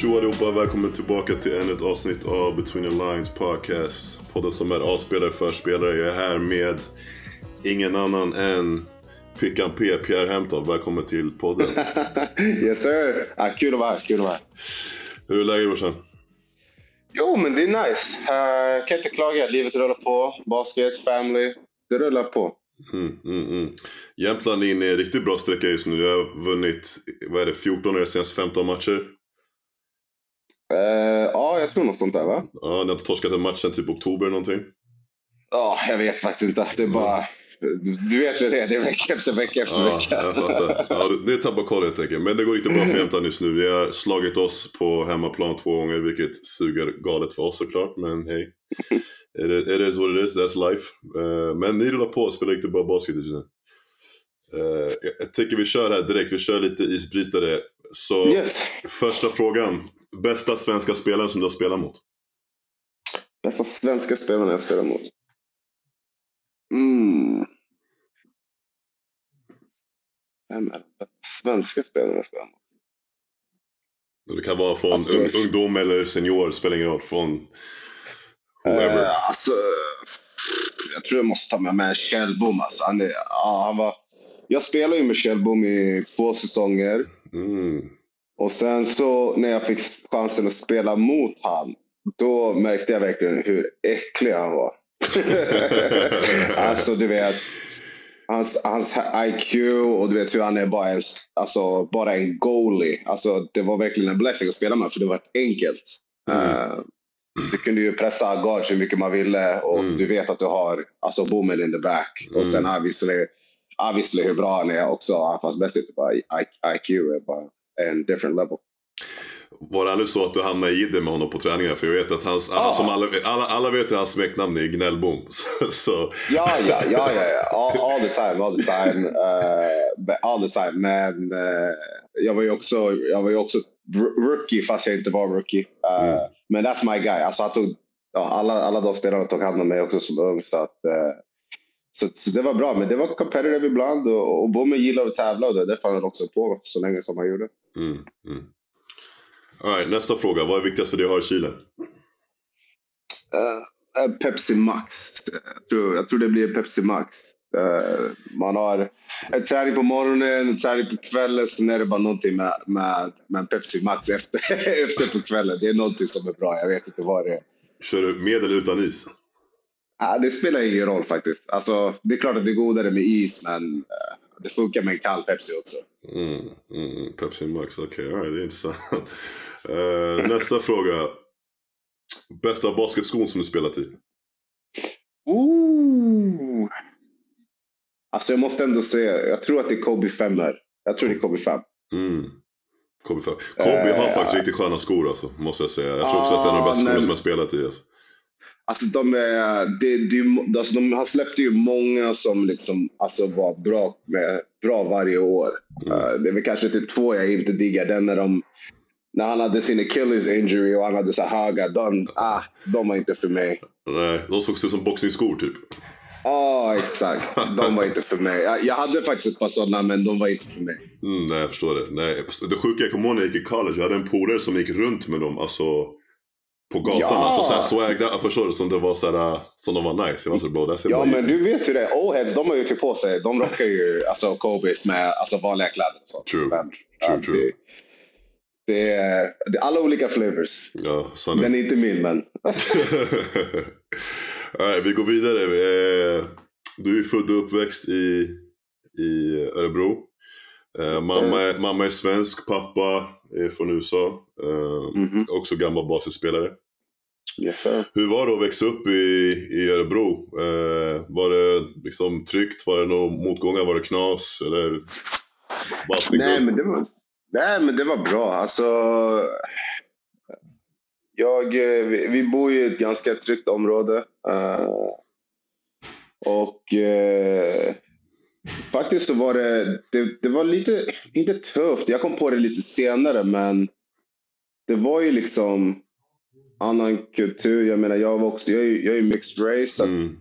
Tjo allihopa, välkommen tillbaka till ännu ett avsnitt av Between the Lines Podcast. Podden som är avspelare för spelare. Jag är här med ingen annan än Pickan P, Pierre Hampton. Välkommen till podden. yes sir! Ah, kul att vara här. Kul att vara här. Hur är läget brorsan? Jo, men det är nice. Uh, kan inte klaga. Livet rullar på. Basket, family. Det rullar på. Mm, mm, mm. Jämtland är inne i en riktigt bra sträcka just nu. Jag har vunnit, vad är det, 14 av de senaste 15 matcher. Uh, ja, jag tror något sånt där va? Ja, ni har inte torskat en match sen typ oktober eller någonting? Ja, jag vet faktiskt inte. Det är bara... Du vet hur det är. Det är vecka efter vecka efter Ja, vecka. jag fattar. Ja, det är tappa koll helt enkelt. Men det går riktigt bra för Jämtland just nu. Vi har slagit oss på hemmaplan två gånger, vilket suger galet för oss såklart. Men hej. It is, what it is, that's life. Eh, men ni rullar på och spelar riktigt bra basket just nu. Eh, jag, jag tänker vi kör här direkt, vi kör lite isbrytare. Så Yes. första frågan. Bästa svenska spelaren som du har spelat mot? Bästa svenska spelarna jag spelar mot. Mm. Vem är bästa svenska spelarna jag spelar mot? Det kan vara från Alltså- ung, ungdom eller senior, spelar ingen roll. Från whoever. Eh, alltså, jag tror jag måste ta med mig Kjellbom. Alltså. Han, är, ja, han var, jag spelade ju med Kjellbom i två säsonger. Mm. Och sen så när jag fick chansen att spela mot han, då märkte jag verkligen hur äcklig han var. alltså du vet, hans, hans IQ och du vet hur han är bara en, alltså, bara en goalie. Alltså, det var verkligen en blessing att spela med för det var enkelt. Mm. Eh, du kunde ju pressa guards hur mycket man ville och Mm. du vet att du har alltså, bommen in the back. Mm. Och sen obviously, obviously hur bra han är också. Fast bäst I- IQ är bara en different level. Var det aldrig så att du hamnade i jidder med honom på träningar? För jag vet att hans, Ja. som alla, alla, alla vet att hans smeknamn är Gnällbom. Så, så Ja, ja, ja, ja. All, all the time, all the time. Uh, all the time. Men uh, jag var ju också, jag var ju också rookie fast jag inte var rookie. Uh, Mm. Men that's my guy. Alltså, han tog, ja, alla, alla de spelarna tog hand om mig också som ung. Så, att, uh, så, så det var bra. Men det var competitive ibland och, och Bommen gillar att tävla och det det fann han också på så länge som han gjorde. mm, mm. Right, nästa fråga. Vad är viktigast för dig att ha i kylen? Eh, eh, Pepsi Max. Jag tror, jag tror det blir Pepsi Max. Eh, man har en träning på morgonen, en träning på kvällen, sen är det bara någonting med, med, med Pepsi Max efter, efter på kvällen. Det är någonting som är bra, jag vet inte vad det är. Kör du med eller utan is? Ah, det spelar ingen roll faktiskt. Alltså, det är klart att det är godare med is, men eh, det funkar med en kall Pepsi också. Mm, mm, mm. Pepsi Max, okej. Okay, right, det är intressant. Eh, nästa fråga. Bästa basketskon som du spelat i? Ooh. Alltså jag måste ändå säga, jag tror att det är Kobe 5 här. Jag tror det är Kobe 5. Mm. Kobe, Fa- Kobe har Eh, faktiskt riktigt sköna skor alltså, måste jag säga. Jag tror också att det är en av de bästa skorna som jag spelat i. Alltså. Alltså, de är ju- alltså de, han släppte ju många som liksom, alltså var bra, med, bra varje år. Mm. Eh, det är väl kanske typ två jag inte diggar. Den när, de, när han hade sin Achilles injury och han hade så höga. De, ah, de var inte för mig. Nej, de såg ut som boxningsskor typ. Ja, exakt. De var inte för mig. Jag, jag hade faktiskt ett par sådana, men de var inte för mig. Mm, nej, jag förstår det. Nej, det sjuka, jag kommer ihåg när jag gick i college. Jag hade en polare som gick runt med dem, alltså på gatan. Ja. Alltså såhär swagged out, förstår du? Som det var såhär, som de var nice. Jag var så bro, that's Ja, men du vet hur det. Oheads, de har ju typ på sig. De rockar ju alltså, Kobes med alltså, vanliga kläder. Och sånt. True, Men, true, ja, true. Det, det, är, det är alla olika flavors. Ja, sanning. Den är inte min, men... Alright, vi går vidare. Eh, Du är född och uppväxt i, i Örebro. Eh, mamma, är, mamma är svensk, pappa är från USA. Eh, Mhm. Också gammal basketspelare. Yes. Hur var det att växa upp i, i Örebro? Eh, var det liksom tryggt? Var det några motgångar? Var det knas? Eller Nej, men det var, nej, men det var bra. Alltså, jag, eh, vi, vi bor i ett ganska tryggt område. eh, och eh, faktiskt så var det, det, det var lite, inte tufft. Jag kom på det lite senare, men det var ju liksom annan kultur. Jag menar, jag var också, jag är, jag är mixed race. Mm,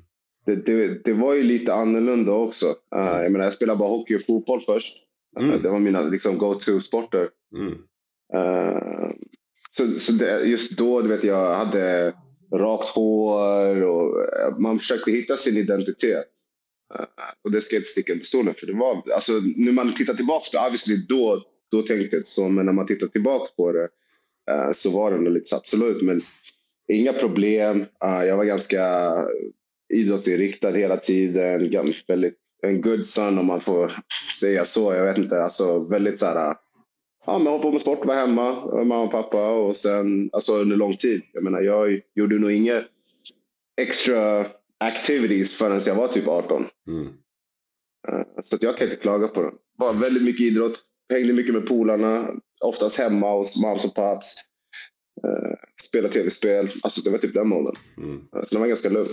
det, det, det var ju lite annorlunda också. Uh, jag menar, jag spelade bara hockey och fotboll först. Uh, Mm. det var mina liksom, go-to-sporter. mm, Uh, så, så det, just då, du vet, jag hade rakt hår och eh, man försökte hitta sin identitet. Uh, och det ska jag inte sticka under stolen för. Det var, alltså, när man tittar tillbaka på det, obviously då, då tänkte jag inte så, men när man tittar tillbaka på det uh, så var det nog lite så absolut. Men inga problem. Uh, jag var ganska idrottsinriktad hela tiden. Väldigt, en good son om man får säga så. Jag vet inte, alltså väldigt så här ja, men hålla på med sport, var hemma, mamma och pappa och sen alltså under lång tid. Jag menar, jag gjorde nog inget extra activities förrän jag var typ 18. Mm. Uh, så jag kan inte klaga på det. Bara väldigt mycket idrott, hängde mycket med polarna, oftast hemma hos moms och paps. Uh, spela tv-spel, alltså det var typ den åldern. Mm. Uh, så det var ganska lugn.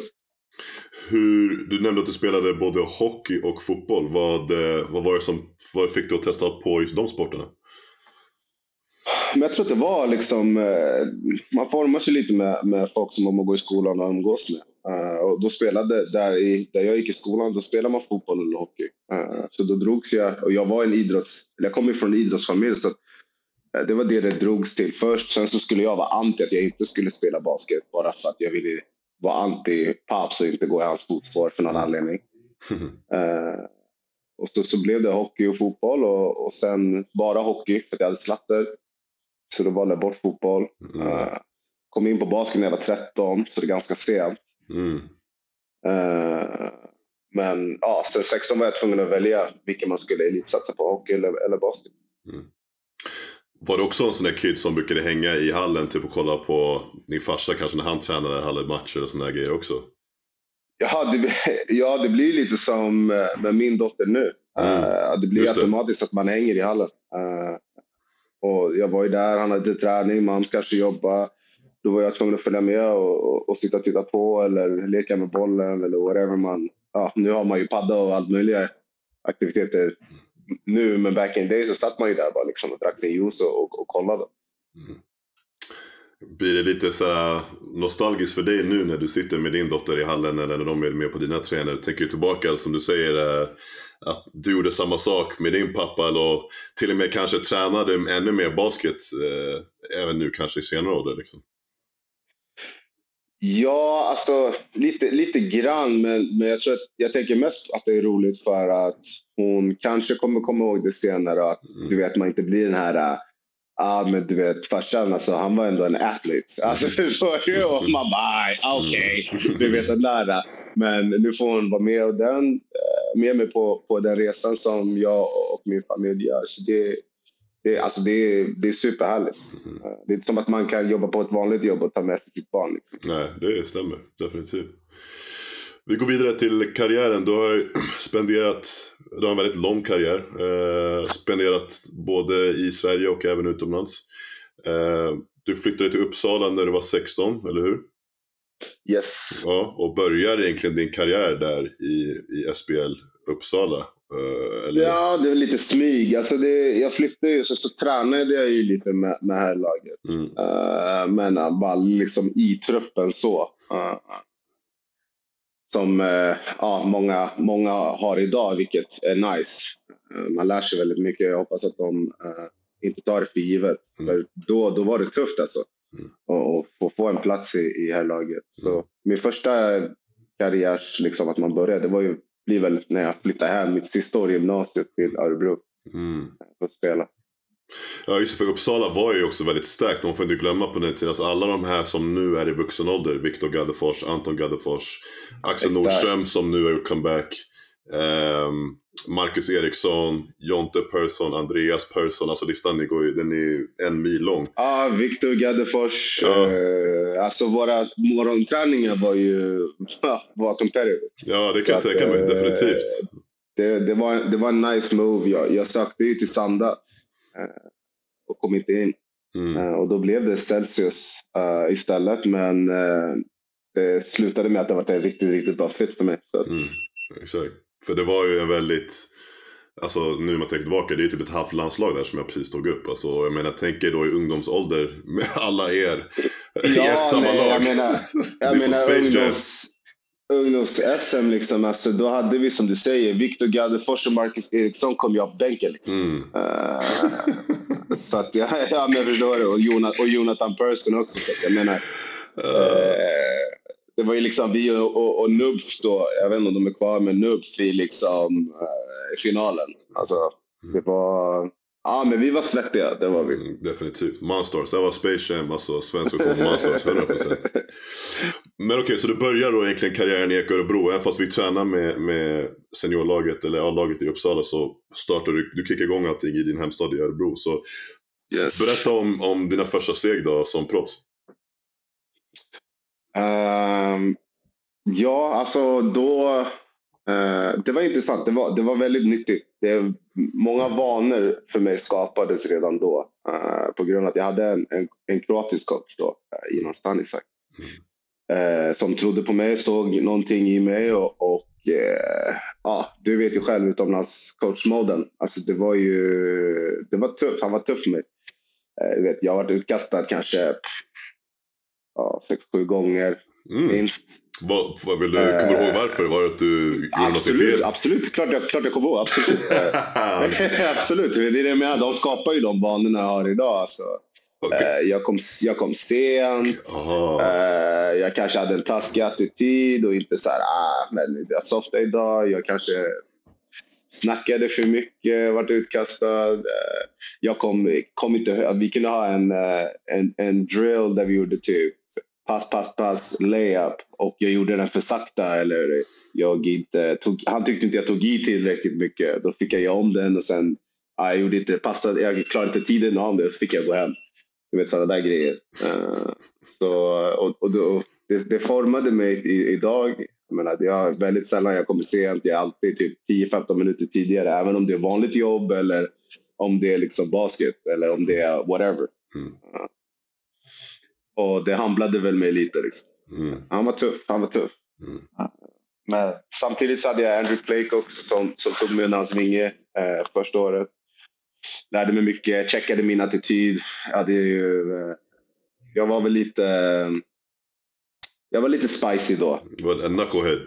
Hur, du nämnde att du spelade både hockey och fotboll. Vad, vad var det som vad fick du att testa på just de sporterna? Men jag tror att det var liksom, eh, man formar sig lite med, med folk som man går i skolan och umgås med. Uh, och då spelade, där, i, där jag gick i skolan, då spelade man fotboll eller hockey. Uh, så då drogs jag, och jag var en idrotts, jag kommer från en idrottsfamilj så att, uh, det var det det drogs till först. Sen så skulle jag vara anti att jag inte skulle spela basket bara för att jag ville vara anti paps och inte gå i hans fotspår för någon anledning. och så, så blev det hockey och fotboll och, och sen bara hockey för att jag hade slatter. Så då valde jag bort fotboll. Uh, kom in på basket när jag var 13, så det är ganska sent. Mm. Uh, men ja, sen 16 var jag tvungen att välja vilken man skulle elitsatsa på, hockey eller, eller basket. Mm. Var det också en sån där kid som brukade hänga i hallen typ och kolla på din farsa kanske när han tränade hallenmatcher och såna grejer också? Ja det, ja, det blir lite som med min dotter nu. Mm. Uh, det blir Just automatiskt det. att man hänger i hallen. Uh, och jag var ju där, han hade träning, Mams kanske jobba. Då var jag tvungen att följa med och, och, och sitta och titta på eller leka med bollen eller whatever man... Ja, nu har man ju padda och allt möjliga aktiviteter nu, men back in the day så satt man ju där bara liksom och drack sin juice och, och, och kollade. Mm. Blir det lite så nostalgiskt för dig nu när du sitter med din dotter i hallen eller när de är med på dina tränare? Tänker du tillbaka som du säger eh, att du gjorde samma sak med din pappa eller till och med kanske tränade ännu mer basket eh, även nu kanske i senare ålder? Liksom. Ja, alltså lite, lite grann. Men, men jag, tror att, jag tänker mest att det är roligt för att hon kanske kommer komma ihåg det senare. Att mm. du vet, man inte blir den här Ja, men du vet farsan, alltså, han var ändå en athlete. Alltså förstår du? Och man bara, okej, okay. du vet den där. Men nu får hon vara med, och den, eh, med mig på, på den resan som jag och min familj gör. Så det, det, alltså det, det är superhärligt. Mm. Det är inte som att man kan jobba på ett vanligt jobb och ta med sig sitt barn. Liksom. Nej, det stämmer definitivt. Vi går vidare till karriären. Du har spenderat, du har en väldigt lång karriär. Eh, spenderat både i Sverige och även utomlands. Eh, du flyttade till Uppsala när du var 16, eller hur? Yes. Ja, och börjar egentligen din karriär där i, i SBL Uppsala? Eh, eller? Ja, det är lite smyg. Alltså det, jag flyttade ju, så, så tränade jag ju lite med, med här laget. Mm. Uh, men uh, bara liksom i truppen så. Uh, som ja, många, många har idag, vilket är nice. man lär sig väldigt mycket. Jag hoppas att de inte tar det för givet. Mm. För då, då var det tufft alltså. Mm. Och, få få en plats i, i här laget. Så mm. min första karriärs, liksom, att man började, det var ju blir väl när jag flyttar hem mitt sista år i gymnasiet till Örebro. Mm. För att spela. Ja just för Uppsala var ju också väldigt starkt. Man får inte glömma på den tiden. Alltså alla de här som nu är i vuxen ålder. Viktor Gaddefors, Anton Gaddefors, Axel Nordström som nu har gjort comeback. Um, Marcus Eriksson, Jonte Persson, Andreas Persson. Alltså listan går ju, den är en mil lång. Ja, Viktor Gaddefors. Ja. Eh, alltså våra morgonträningar var ju var competitive. Ja, det kan jag tänka mig. Eh, definitivt. Det, det, var, det var en nice move. Jag, jag sökte ju till Sanda eh, och kom inte in. Mm. Eh, och då blev det Celsius uh, istället. Men uh, det slutade med att det var en riktigt, riktigt bra fit för mig. Så att, mm. Exakt. För det var ju en väldigt, alltså nu när man tänker tillbaka, det är ju typ ett halvt landslag där som jag precis tog upp. Alltså jag menar, tänk er då i ungdomsålder med alla er ja, i ett samma nej, lag. Jag menar, jag menar ungdoms, ungdoms-SM liksom, alltså, då hade vi som du säger, Viktor Gaddefors och Marcus Eriksson kom ju av bänken. Liksom. Mm. Uh, så att, ja, ja men förstår du. Och, Jonathan, och Jonathan Persson också. Så att jag menar, eh, det var ju liksom vi och, och, Nubs då, jag vet inte om de är kvar, men Nubs i liksom eh, finalen. Alltså, det var... Ja, men vi var svettiga, det var vi. Mm, definitivt. Monstars, det var Space Jam, alltså svensk version Monstars, 100%. Men okej, okay, så du börjar då egentligen karriären i Eko Örebro. Även fast vi tränar med, med seniorlaget, eller A-laget i Uppsala, så startar du, du kickar igång allting i din hemstad i Örebro. Så yes. berätta om, om dina första steg då som proffs. Um, ja, alltså då... Eh, det var intressant. Det var, det var väldigt nyttigt. Det, många vanor för mig skapades redan då. eh, på grund av att jag hade en, en, en kroatisk coach då, eh, uh, innan Stanisak. Mm. Eh, som trodde på mig, såg någonting i mig och, och eh, ja, du vet ju själv utomlandscoachmoden. Alltså det var ju, det var tufft. Han var tuff för mig. Vet, jag har varit utkastad kanske ja, sex, sju gånger mm. minst. Vad, vad vill du, kommer du ihåg eh, varför? Var det att du gjorde absolut, något fel? Absolut, klart jag, klart jag kommer ihåg. Absolut. absolut, det är det menar. De skapar ju de vanorna jag har idag. Alltså. Okay. Eh, jag, kom, jag kom sent. Oh. Jag kanske hade en taskig attityd och inte så här, ah, men jag softade idag. Jag kanske snackade för mycket, vart utkastad. Jag kom, kom inte Vi kunde ha en, en, en drill där vi gjorde typ pass, pass, pass, layup och jag gjorde den för sakta eller jag inte tog, han tyckte inte jag tog i tillräckligt mycket. Då fick jag om den och sen ja, jag, gjorde inte, passade, jag klarade inte tiden av det och fick jag gå hem. Du vet sådana där grejer. Uh, så, och, och, och det, det, formade mig i, idag. Jag, menar, jag väldigt sällan jag kommer sent. Jag är alltid typ 10-15 minuter tidigare. Även om det är vanligt jobb eller om det är liksom basket eller om det är whatever. Mm. Uh, och det handlade väl mig lite. Liksom. Mm. Han var tuff. Han var tuff. Mm. Men samtidigt så hade jag Andrew Blake också som, som tog mig under hans vinge eh, första året. Lärde mig mycket, checkade min attityd. Jag, hade ju, eh, jag var väl lite... Jag var lite spicy då. What, a knucklehead?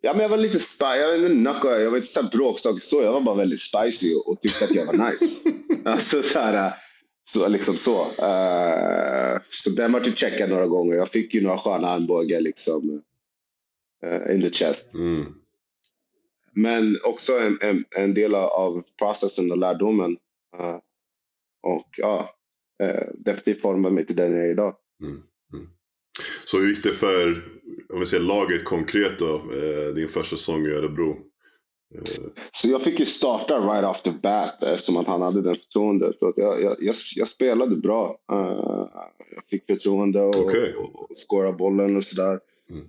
Ja, men jag var lite spicy. Jag var inte knucklehead, jag var inte bråkstake så. Jag var bara väldigt spicy och, och tyckte att jag var nice. alltså så här, så, liksom så. Uh, så den var till checkad några gånger. Jag fick ju några sköna armbågar liksom. Uh, in the chest. Mm. Men också en, en, en, del av processen och lärdomen. Uh, och ja, definitivt format mig till den jag är idag. Mm. Mm. Så hur gick det för om vi säger laget konkret då, din första säsong i Örebro? Så jag fick ju starta right off the bat eftersom att han hade det förtroendet. Så jag, jag, jag, spelade bra. Uh, jag fick förtroende och, okay. och, skåra bollen och sådär. Mm.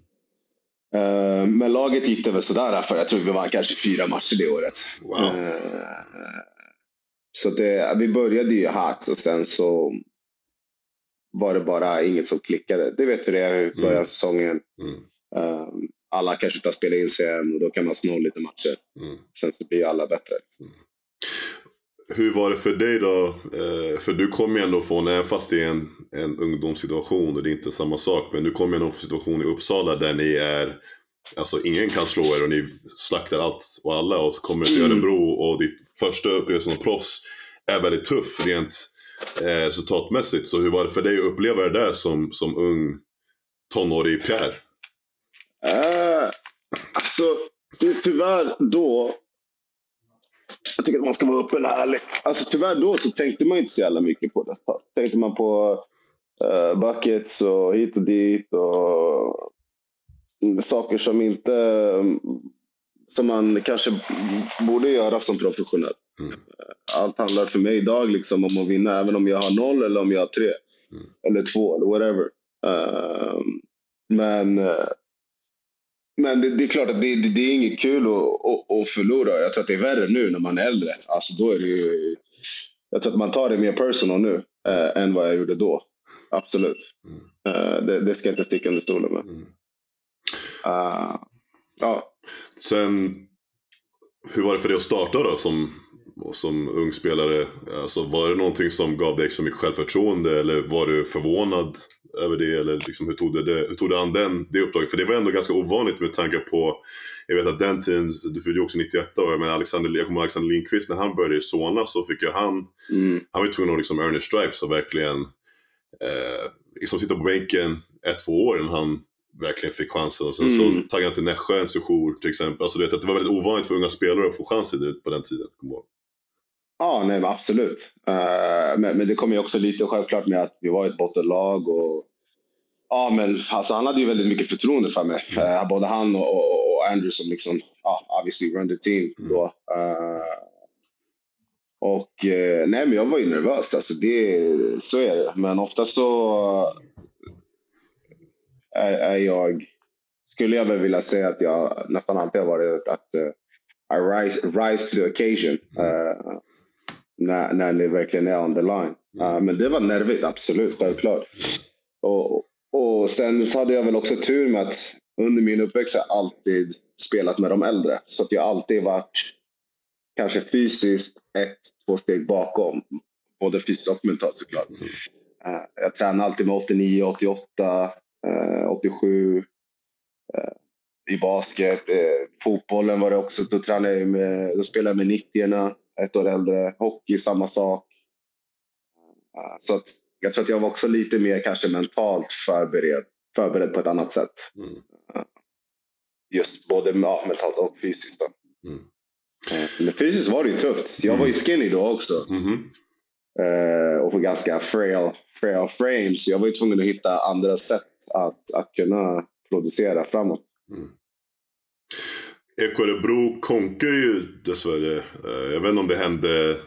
Uh, men laget gick det väl sådär, för jag tror vi vann kanske fyra matcher det året. Wow. Uh, så det, vi började ju hårt och sen så var det bara inget som klickade. Det vet hur det är i början av mm. säsongen. Mm. Um, alla kanske inte har spelat in sig än och då kan man sno lite matcher. Mm. Sen så blir alla bättre. Mm. Hur var det för dig då? Eh, för du kommer ju ändå från, även fast det är en, en ungdomssituation och det är inte samma sak, men du kommer ju ändå från situation i Uppsala där ni är Alltså ingen kan slå er och ni slaktar allt och alla och så kommer du till mm. Örebro och ditt första upplevelse som proffs är väldigt tuff rent eh, resultatmässigt. Så hur var det för dig att uppleva det där som, som ung tonårig Pierre? Uh, alltså, tyvärr då. Jag tycker att man ska vara öppen och ärlig. Alltså tyvärr då så tänkte man inte så jävla mycket på det. Tänkte man på uh, buckets och hit och dit och saker som inte som man kanske borde göra som professionell. Mm. Allt handlar för mig idag liksom om att vinna, även om jag har noll eller om jag har tre. Mm. Eller två, eller whatever. Uh, men uh, men det, det, är klart att det, det, det är inget kul att, att, att, förlora. Jag tror att det är värre nu när man är äldre. Alltså då är det ju, jag tror att man tar det mer personal nu äh, än vad jag gjorde då. Absolut. Mm. Äh, det, det, ska jag inte sticka under stolen med. Mm. Uh, ja. Sen, hur var det för dig att starta då som, som ung spelare? Alltså, var det någonting som gav dig extra mycket självförtroende eller var du förvånad över det eller liksom, hur, tog det, det, hur tog du an den, det uppdraget? För det var ändå ganska ovanligt med tanke på, jag vet att den tiden, du fyllde ju också 91 och jag menar Alexander, jag kommer Alexander Lindqvist när han började i Solna så fick ju han, Mm. han var ju tvungen att liksom earn his stripes och verkligen eh, liksom sitta på bänken ett, två år innan han verkligen fick chansen. Och sen Mm. så taggade han till Nässjö en sejour till exempel. Alltså, du vet, att det var väldigt ovanligt för unga spelare att få chansen på den tiden. kommer ihåg. Ja, nej, absolut. Eh, men, men det kommer ju också lite självklart med att vi var ett bottenlag. Och, ja, men alltså, han hade ju väldigt mycket förtroende för mig. Eh, både han och, och, och Andrew som liksom, ja, obviously run the team Mm. då. Eh, och nej, men jag var ju nervös. Alltså, det, så är det. Men ofta så är, är jag, skulle jag väl vilja säga att jag nästan alltid har varit att eh, I rise, rise to the occasion. Eh, när, när det verkligen är on the line. Uh, men det var nervigt, absolut, självklart. Och, och sen så hade jag väl också tur med att under min uppväxt har jag alltid spelat med de äldre. Så att jag alltid varit kanske fysiskt ett, två steg bakom. Både fysiskt och mentalt såklart. Uh, jag tränade alltid med 89, 88, uh, 87. Uh, I basket. Uh, fotbollen var det också. Då, tränade jag med, då spelade jag med 90 ett år äldre. Hockey, samma sak. Uh, så att jag tror att jag var också lite mer kanske mentalt förberedd, förberedd på ett annat sätt. Mm. Just både ja, mentalt och fysiskt. Mm. Uh, men fysiskt var det ju tufft. Jag var ju skinny då också. Mhm. Uh, och på ganska frail, frail frames. Jag var ju tvungen att hitta andra sätt att, att kunna producera framåt. Mm. Eko Örebro konkar ju dessvärre. Eh, Jag vet inte om det hände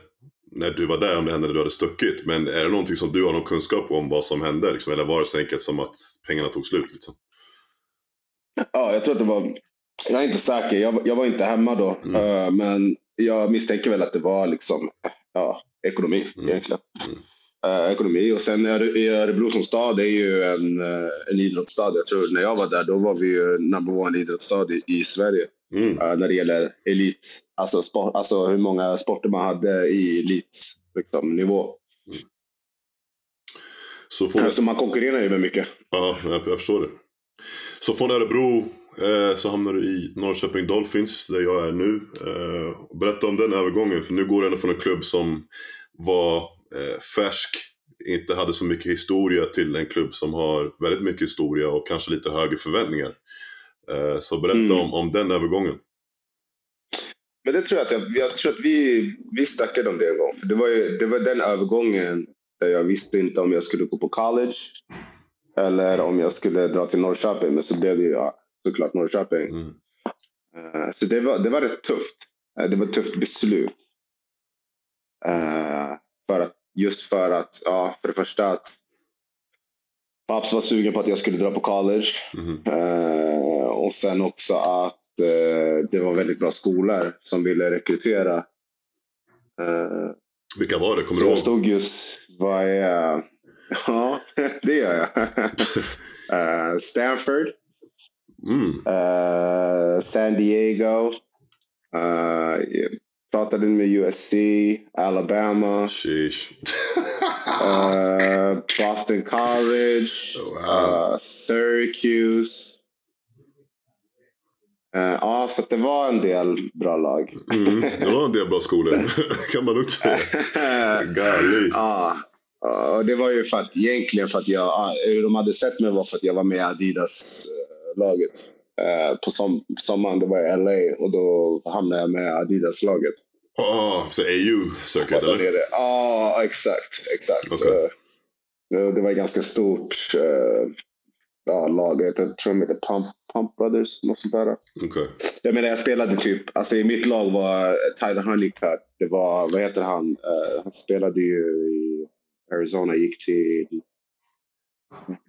när du var där, om det hände när du hade stuckit. Men är det någonting som du har någon kunskap om vad som hände? Liksom? Eller var det så enkelt som att pengarna tog slut? Liksom? Ja, jag tror att det var... Jag är inte säker. Jag, jag var inte hemma då. Mm. Uh, men jag misstänker väl att det var liksom ja, ekonomi Mm. egentligen. Mm. Uh, ekonomi. Och sen Örebro som stad är ju en, uh, en idrottsstad. Jag tror när jag var där, då var vi ju number one idrottsstad i, i Sverige. Mm. Uh, när det gäller elit. Alltså, sport, alltså hur många sporter man hade i elit liksom, nivå. Så från, Så man konkurrerar ju med mycket. ja, jag, jag förstår det. Så från Örebro eh, så hamnar du i Norrköping Dolphins, där jag är nu. Eh, berätta om den övergången, för nu går du ändå från en klubb som var eh, färsk, inte hade så mycket historia till en klubb som har väldigt mycket historia och kanske lite högre förväntningar. Eh, så berätta Mm. om, om den övergången. Men det tror jag att, jag, jag tror att vi, vi snackade om det en gång. Det var, ju, det var den övergången där jag visste inte om jag skulle gå på college eller om jag skulle dra till Norrköping. Men så blev det ju ja, såklart Norrköping. Mm. Eh, så det var, det var rätt tufft. Eh, det var ett tufft beslut. För att, just för att, ja, för det första att Paps var sugen på att jag skulle dra på college. Mhm. Eh, och sen också att eh, det var väldigt bra skolor som ville rekrytera. Eh, Vilka var det? Kommer du jag ihåg? stod just, vad är Ja, det gör jag. Eh, Stanford, Mm. eh, San Diego. jag pratade med USC, Alabama, Sheesh. eh, Boston College, Wow. eh, Syracuse. Eh, ja, så det var en del bra lag. Mm. Det var en del bra skolor, kan man nog säga. Galet. Ja, och det var ju för att egentligen för att jag, ja, hur de hade sett mig var för att jag var med i Adidas-laget. Eh, på som, sommaren, det var i LA och då hamnade jag med Adidas-laget. Ah, så AU circuit Där eller? Ja, exakt. exakt. Okej. Eh, det, var ett ganska stort eh, ja, lag. Jag tror de heter Pump, Pump Brothers, något sånt där. Okej. Jag menar, jag spelade typ, alltså i mitt lag var Tyler Honeycutt. Det var, vad heter han? Eh, han spelade ju i Arizona, gick till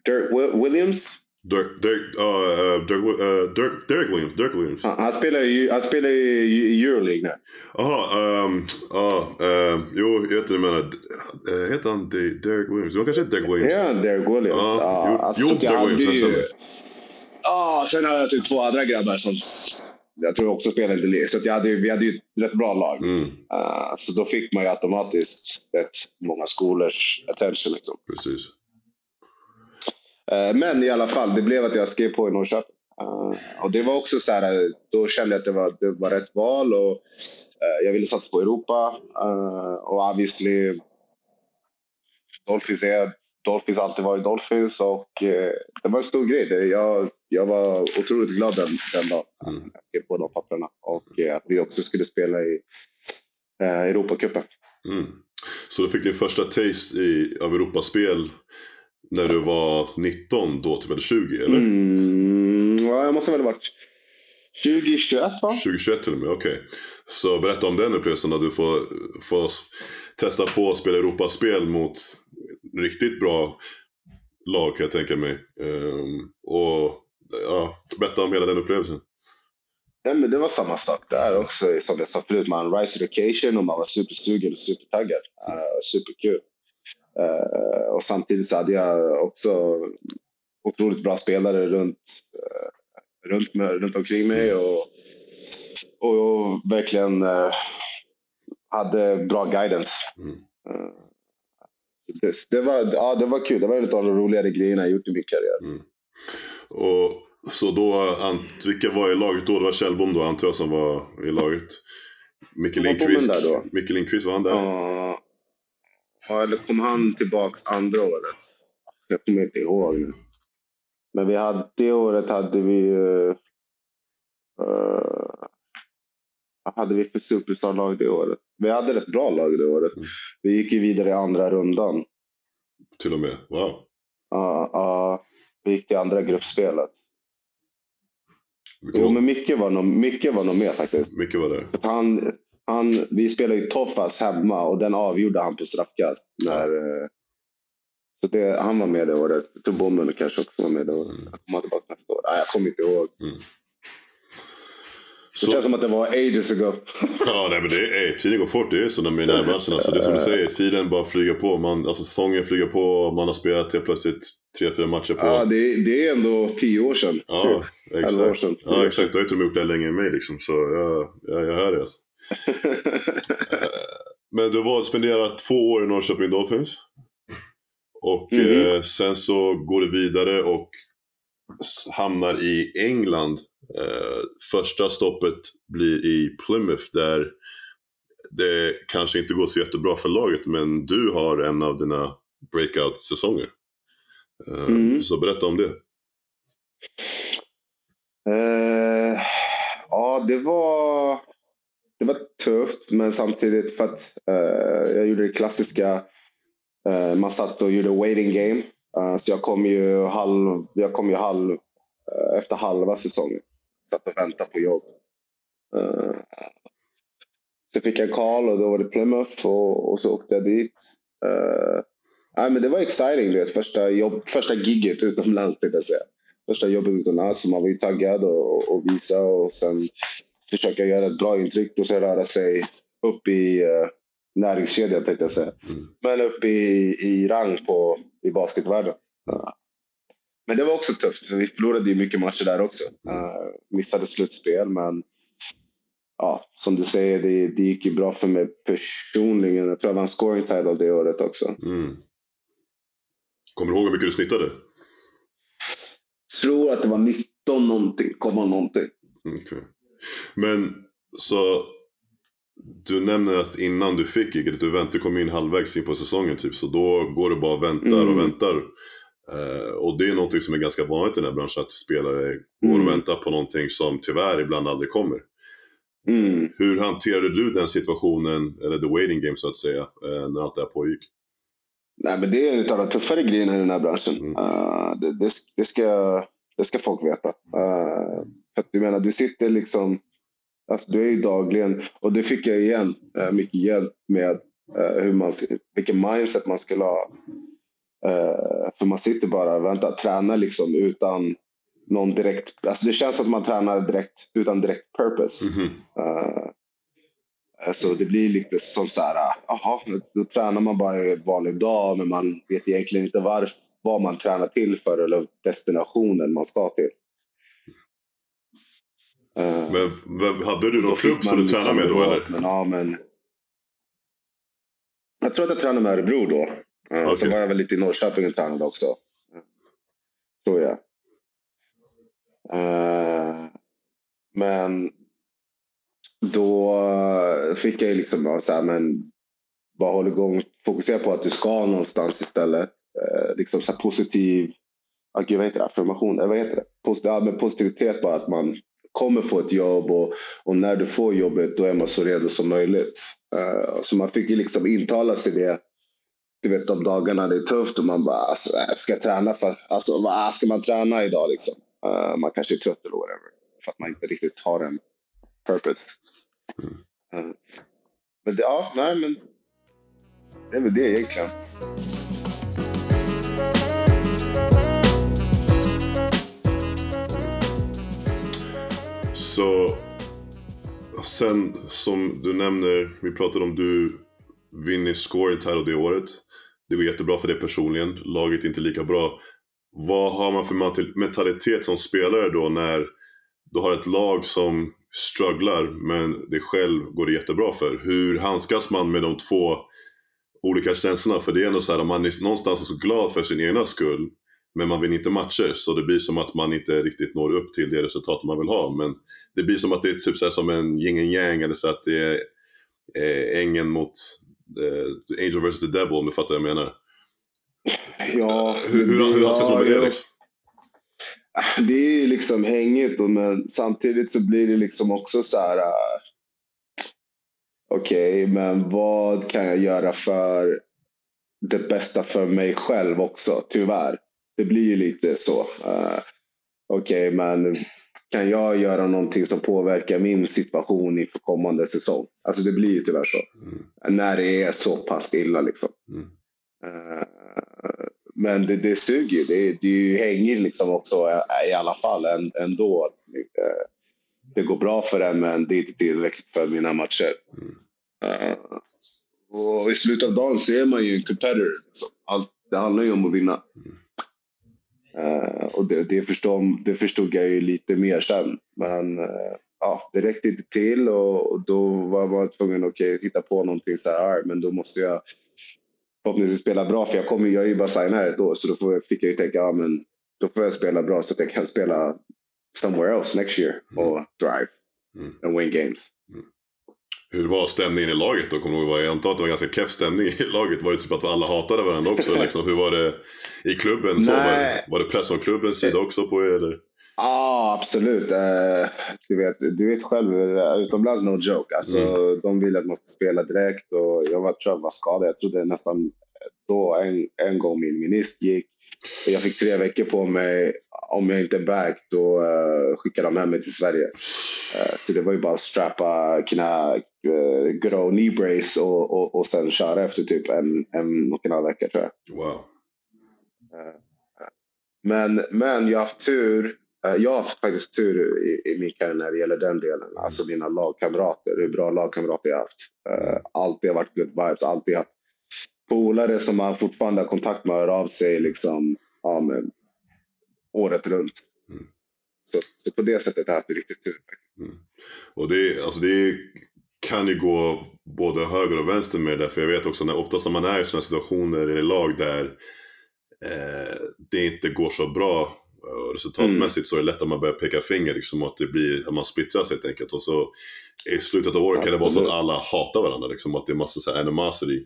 Dirk Wi- Williams. Dirk, Dirk, ah, eh, Dirk, eh, Dirk, Derek Williams. Dirk Williams. Han, han spelar ju han spelar i Euroleague nu. Jaha, um, ah, ehm, jo, jag vet inte menar. Eh, heter han De- Derek Williams? Jo, kanske heter Derek Williams. Ja, Derek Williams. Ja, Ja, jo- alltså, jo, Derek Williams, ju-. Ja, sen har jag typ två andra grabbar som jag tror också spelade lite liga. Så att jag hade, vi hade ju ett rätt bra lag. Mm, Eh, så då fick man ju automatiskt rätt många skolors attention. Liksom. precis. Eh, men i alla fall, det blev att jag skrev på i Norrköping. Uh, och det var också så här, då kände jag att det var, det var rätt val och uh, jag ville satsa på Europa. Och obviously, Dolphins är Dolphins alltid varit Dolphins och det var en stor grej. Jag, jag var otroligt glad den, den dagen mm. jag skrev på de papperna och att vi också skulle spela i Europacupen. Mm. Så du fick din första taste i, av Europaspel när du var 19 då, typ, eller 20 eller? Mm, ja, jag måste väl ha varit 2021 va? 2021 till och med, okej. Okay. Så berätta om den upplevelsen när du får, får testa på att spela Europaspel mot riktigt bra lag kan jag tänka mig. Um, och ja, berätta om hela den upplevelsen. Ja, men det var samma sak där också som jag sa förut. Man rise education och man var supersugen och supertaggad. Uh, superkul. Uh, och samtidigt så hade jag också otroligt bra spelare runt, uh, runt, runt omkring mig och, och, och verkligen uh, hade bra guidance. Mm. Det, det, var, ja, det var kul. Det var en av de roligare grejerna jag gjort i min karriär. Mm. Och så då, vilka var i laget då? Det var Kjellbom då antar jag som var i laget. Micke Lindqvist. Micke Lindqvist, var han där? Ja. Ja, eller kom han tillbaks andra året? Jag kommer inte ihåg nu. Men vi hade, det året hade vi... Uh, vad hade vi för superstar-lag det året? Vi hade ett bra lag det året. Mm. Vi gick ju vidare i andra rundan. Till och med? Wow. Ja, uh, uh, vi gick till andra gruppspelet. Jo, men mycket var, nog, mycket var nog med faktiskt. Mycket var det. Han, han, vi spelade ju Toffas hemma och den avgjorde han på straffkast. När, ja. Eh, så det, han var med det året. Jag tror Bommen kanske också var med det året. Mm. Jag kommer tillbaka nästa år. Nej, jag kommer inte ihåg. Mm. Det känns som att det var ages ago. ja, nej, men det är, tiden går fort. Det är så med närmatcherna. Alltså, det är som du säger, tiden bara flyger på. Man, alltså, säsongen flyger på. Man har spelat helt plötsligt tre, fyra matcher på. Ja, det, det är ändå tio år sedan. Ja, exakt. År sedan. Ja, exakt. Du har ju till och med gjort det längre än mig. Liksom, så jag, jag, jag hör det. Alltså. Eh, men du har spenderat två år i Norrköping Dolphins. Och mm eh, sen så går du vidare och hamnar i England. Eh, första stoppet blir i Plymouth där det kanske inte går så jättebra för laget men du har en av dina breakout-säsonger. Eh, mm. Så berätta om det. Uh, ja, det var, det var tufft men samtidigt för att uh, jag gjorde det klassiska. Uh, man satt och gjorde waiting game. Uh, så jag kom ju halv, jag kom ju halv, uh, efter halva säsongen. Satt och väntade på jobb. Uh, så fick jag en call och då var det Plymouth och, och så åkte jag dit. Uh, men det var exciting, vet. Första, jobb, första giget utomlands, jag säga. Första jobbet utomlands, så man var ju taggad och, och visa och sen försöka göra ett bra intryck och sen röra sig upp i uh, näringskedjan tänkte jag säga. Mm. Men upp i, i rang på, i basketvärlden. Uh, men det var också tufft, för vi förlorade ju mycket matcher där också. Uh, missade slutspel, men ja, som du säger, det, det gick ju bra för mig personligen. Jag tror jag vann scoring title det året också. Mm. Kommer du ihåg hur mycket du snittade? Jag tror att det var 19 någonting, komma någonting. Okay. Men så du nämner att innan du fick giget, du väntade, kom in halvvägs in på säsongen typ, så då går du bara och väntar mm. och väntar. Uh, och det är någonting som är ganska vanligt i den här branschen, att spelare går och mm. väntar på någonting som tyvärr ibland aldrig kommer. Mm. Hur hanterade du den situationen, eller the waiting game så att säga, uh, när allt det här pågick? Nej, men det är en av de tuffare grejerna i den här branschen. Mm. Uh, det, det, det, ska, det ska folk veta. För att du menar, du sitter liksom Alltså, du är ju dagligen, och det fick jag igen eh, mycket hjälp med eh, hur man, vilken mindset man skulle ha. Eh, för man sitter bara och väntar, tränar liksom utan någon direkt, alltså det känns att man tränar direkt utan direkt purpose. Mm -hmm. Så det blir lite som så här, jaha, då tränar man bara en vanlig dag men man vet egentligen inte varför, vad man tränar till för eller destinationen man ska till. Eh, men vem, hade du någon klubb som du tränade med då eller? Men, ja, men... Jag tror att jag tränade med Örebro då. Okay. Sen var jag väl lite i Norrköping och tränade också. tror jag. Uh, men då fick jag ju liksom så här, men bara håll igång, fokusera på att du ska någonstans istället. Liksom så positiv, ah, gud, vad heter det, affirmation, vad heter det? Posit ja, men positivitet bara att man kommer få ett jobb och, och, när du får jobbet då är man så redo som möjligt. Uh, så man fick ju liksom intala sig det du vet de dagarna det är tufft och man bara, alltså, ska jag träna för, alltså vad ska man träna idag liksom? Uh, man kanske är trött eller whatever. För att man inte riktigt har en purpose. Uh, men det, ja, nej men det är väl det egentligen. Så sen som du nämner, vi pratade om du vinner scoring title det året. Det går jättebra för dig personligen, laget är inte lika bra. Vad har man för mentalitet som spelare då när du har ett lag som strugglar men det själv går det jättebra för? Hur handskas man med de två olika känslorna? För det är ändå så här, man är någonstans också glad för sin egna skull men man vinner inte matcher så det blir som att man inte riktigt når upp till det resultat man vill ha. Men det blir som att det är typ så som en yin and yang eller så att det är eh, ängen mot eh, Angel vs the Devil om du fattar vad jag menar. Ja, hur, hur, hur handskas man med det liksom? Det är liksom hängigt men samtidigt så blir det liksom också så här. Uh, Okej, okay, men vad kan jag göra för det bästa för mig själv också? Tyvärr. Det blir ju lite så. Uh, Okej, okay, men kan jag göra någonting som påverkar min situation inför kommande säsong? Alltså det blir ju tyvärr så. Mm. När det är så pass illa liksom. Mm. Uh, men det, det suger ju. Det, det hänger liksom också i alla fall ändå. Uh, det går bra för en men det är inte tillräckligt för mina matcher. Mm. Uh, och i slutet av dagen så är man ju en competitor. Allt, det handlar ju om att vinna. Uh, och det, det, förstod, det förstod jag ju lite mer sen. Men uh, ja, det räckte inte till och, och då var man tvungen att okay, hitta på någonting så här. Men då måste jag förhoppningsvis spela bra för jag, kommer, jag är ju bara signad här ett år så då får, fick jag ju tänka ja, men då får jag spela bra så att jag kan spela somewhere else next year mm. och drive mm. and win games. Mm. Hur var stämningen i laget då? Kommer du ihåg? Jag antar att det var ganska keff stämning i laget. Var det typ att alla hatade varandra också? liksom? Hur var det i klubben? Så? Var, var det press från klubbens sida också på er? Eller? Ja, absolut. Uh, du, vet, du vet själv, utomlands no joke. Alltså, mm. De vill att man ska spela direkt och jag var, tror jag var skadad. Jag trodde nästan då en, en gång min minist gick. Jag fick tre veckor på mig. Om jag inte är back då uh, skickade de hem mig till Sverige. Uh, så det var ju bara att strappa knä, uh, grå knee brace och, och, och sen köra efter typ en, en och en halv vecka tror jag. Wow. Uh, men, men jag har haft tur. Jag har faktiskt tur i, i min karriär när det gäller den delen. Alltså mina lagkamrater, hur bra lagkamrater jag har haft. Alltid har varit good vibes, alltid haft polare som man fortfarande har kontakt med hör av sig liksom, ja, men, året runt. Mm. Så, så, på det sättet har jag haft riktigt tur. Mm. Och det, alltså det kan ju gå både höger och vänster med det. För jag vet också när oftast när man är i sådana situationer i lag där eh, det inte går så bra och resultatmässigt mm. så är det lätt att man börjar peka finger liksom att det blir, att man splittras helt enkelt. Och så i slutet av året kan det vara så att alla hatar varandra liksom, att det är massa så här animosity.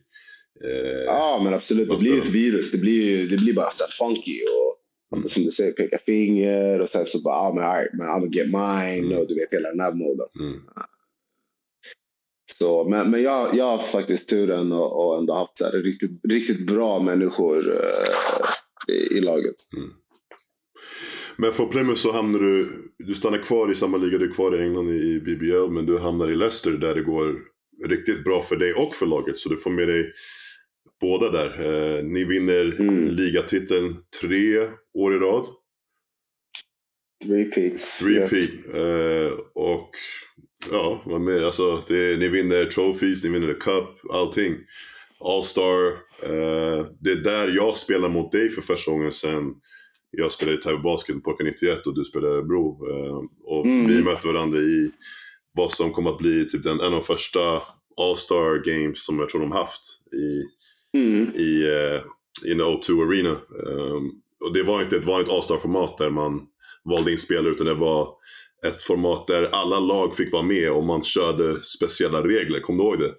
Eh, ja men absolut, det blir ett virus. Det blir, det blir bara så funky och mm. som du säger peka finger och sen så bara, ah, men, right, man, I'm gonna get mine mm. och du vet hela den här moden. Mm. Så, men men jag, jag har faktiskt turen och, och ändå haft så här, riktigt, riktigt bra människor uh, i, i, laget. Mm. Men för Plymouth så hamnar du, du stannar kvar i samma liga, du är kvar i England i BBL, men du hamnar i Leicester där det går riktigt bra för dig och för laget. Så du får med dig båda där. Eh, ni vinner mm. ligatiteln tre år i rad. Peats. Three yes. eh, och ja, vad mer? Alltså, det, ni vinner trophies, ni vinner the cup, allting. All-star. Eh, det är där jag spelar mot dig för första gången sen jag spelade i Täby Basket på 91 och du spelade Bro. Eh, och mm. vi mötte varandra i vad som kommer att bli typ den, en av de första All-star games som jag tror de haft i, mm. i, uh, in O2 Arena. Um, och det var inte ett vanligt All-Star-format där man valde in spelare utan det var ett format där alla lag fick vara med och man körde speciella regler. Kommer du ihåg det?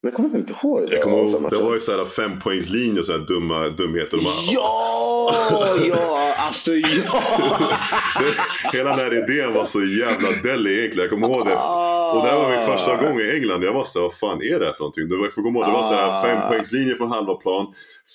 Jag kommer inte ihåg det. Jag kommer ihåg, det var ju såhär fempoängslinjer och sådana dumma dumheter. Bara, Ja, ja, alltså ja. det, hela den här idén var så jävla deli egentligen. Jag kommer ihåg det. Och det här var min första gång i England. Jag var såhär, vad fan är det här för någonting? Det var, för det var såhär Ah. fempoängslinje från halva plan,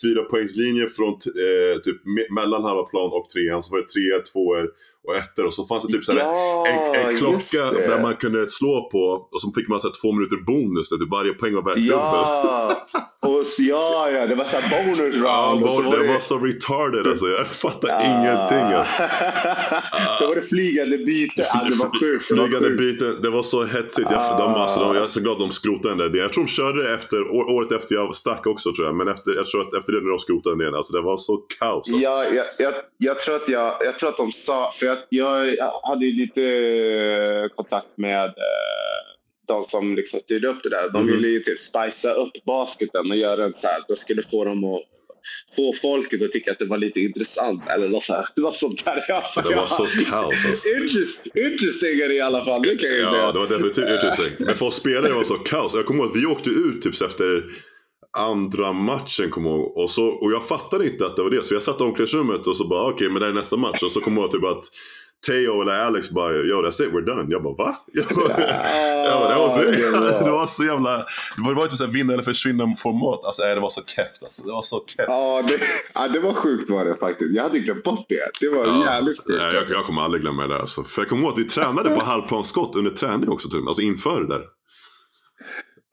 fyra poängslinje från eh, typ me- mellan halva plan och trean. Så var det tre, tvåor och ettor. Och så fanns det typ såhär Ja, en, en klocka där man kunde slå på och så fick man så här, två minuter bonus där typ varje poäng var värt dubbelt. Ja, och så, ja, ja, det var så bonus round. Ja, och så det var så retarded alltså. Jag fattar ingenting alltså. så var det flygande byte. Ja, det var sjukt. det var Flygande sjukt. byten, det var så hetsigt. Jag, Ah. de, alltså, de, jag är så glad de skrotade den där. Jag tror de körde det efter, året efter jag stack också tror jag. Men efter, jag tror att efter det när de skrotade den igen, alltså det var så kaos. Alltså. Ja, jag, jag, jag, tror att jag, jag tror att de sa, för jag, jag hade ju lite eh, kontakt med eh, de som liksom styrde upp det där. De Mhm. ville ju typ spicea upp basketen och göra en så här, de skulle få dem att få folket att tycka att det var lite intressant eller något, så här, något sånt där. Jag, Det var så kaos alltså. Interest, interesting i alla fall, det kan jag ju Ja, säga. det var definitivt interesting. Men för oss spelare var det så kaos. Jag kommer ihåg att vi åkte ut typ efter andra matchen kommer jag ihåg. och, så, och jag fattade inte att det var det. Så jag satt i omklädningsrummet och så bara okej men det är nästa match. Och så kommer jag ihåg typ att Theo eller Alex bara yo that's it we're done. Jag bara va? Jag bara, jag bara, det, var det var- det var så jävla, det var, typ såhär vinna eller försvinna format. Alltså det var så keft alltså. Det var så keft. Ja det, ja, det var sjukt var det faktiskt. Jag hade glömt bort det. Det var jävligt sjukt. Nej, jag, jag kommer aldrig glömma det där alltså. För jag kommer ihåg att vi tränade på halvplansskott under träning också. Typ. Alltså inför det där.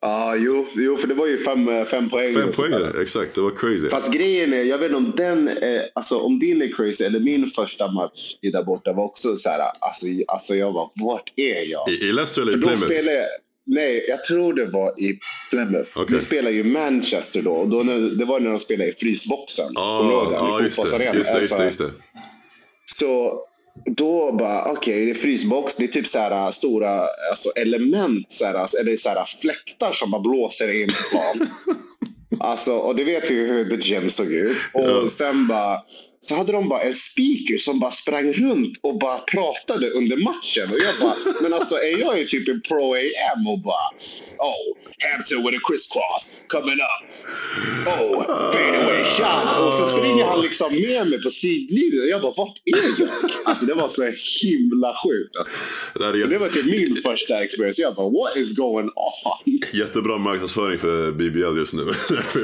Ja, jo, jo, för det var ju fem, fem poäng. Fem poäng, exakt. Det var crazy. Fast grejen är, jag vet inte om den, är, alltså om din är crazy, eller min första match i där borta var också så här, alltså, alltså jag var, vart är jag? I, I Leicester eller i Plymouth? spelade nej, jag tror det var i Plymouth. Okej. Vi spelade ju Manchester då, och då när, det var när de spelade i frysboxen. Ja I just, det. just det. Just Alltså, det, just det. Så då bara, okej, det är frysbox. Det är typ så här stora alltså element, så här, alltså, eller så här fläktar som bara blåser in på plan. alltså, och det vet vi ju hur The Gym såg ut. Och sen bara, så hade de bara en speaker som bara sprang runt och bara pratade under matchen. Och jag bara, men alltså är jag ju typ en pro AM och bara, oh, Hampton with a crisscross coming up. Oh, fade away shot. Och så springer han liksom med mig på sidlinjen. Jag bara, vart är jag? Alltså det var så himla sjukt. Alltså. Det var typ min första experience. Jag bara, what is going on? jättebra marknadsföring för BBL just nu.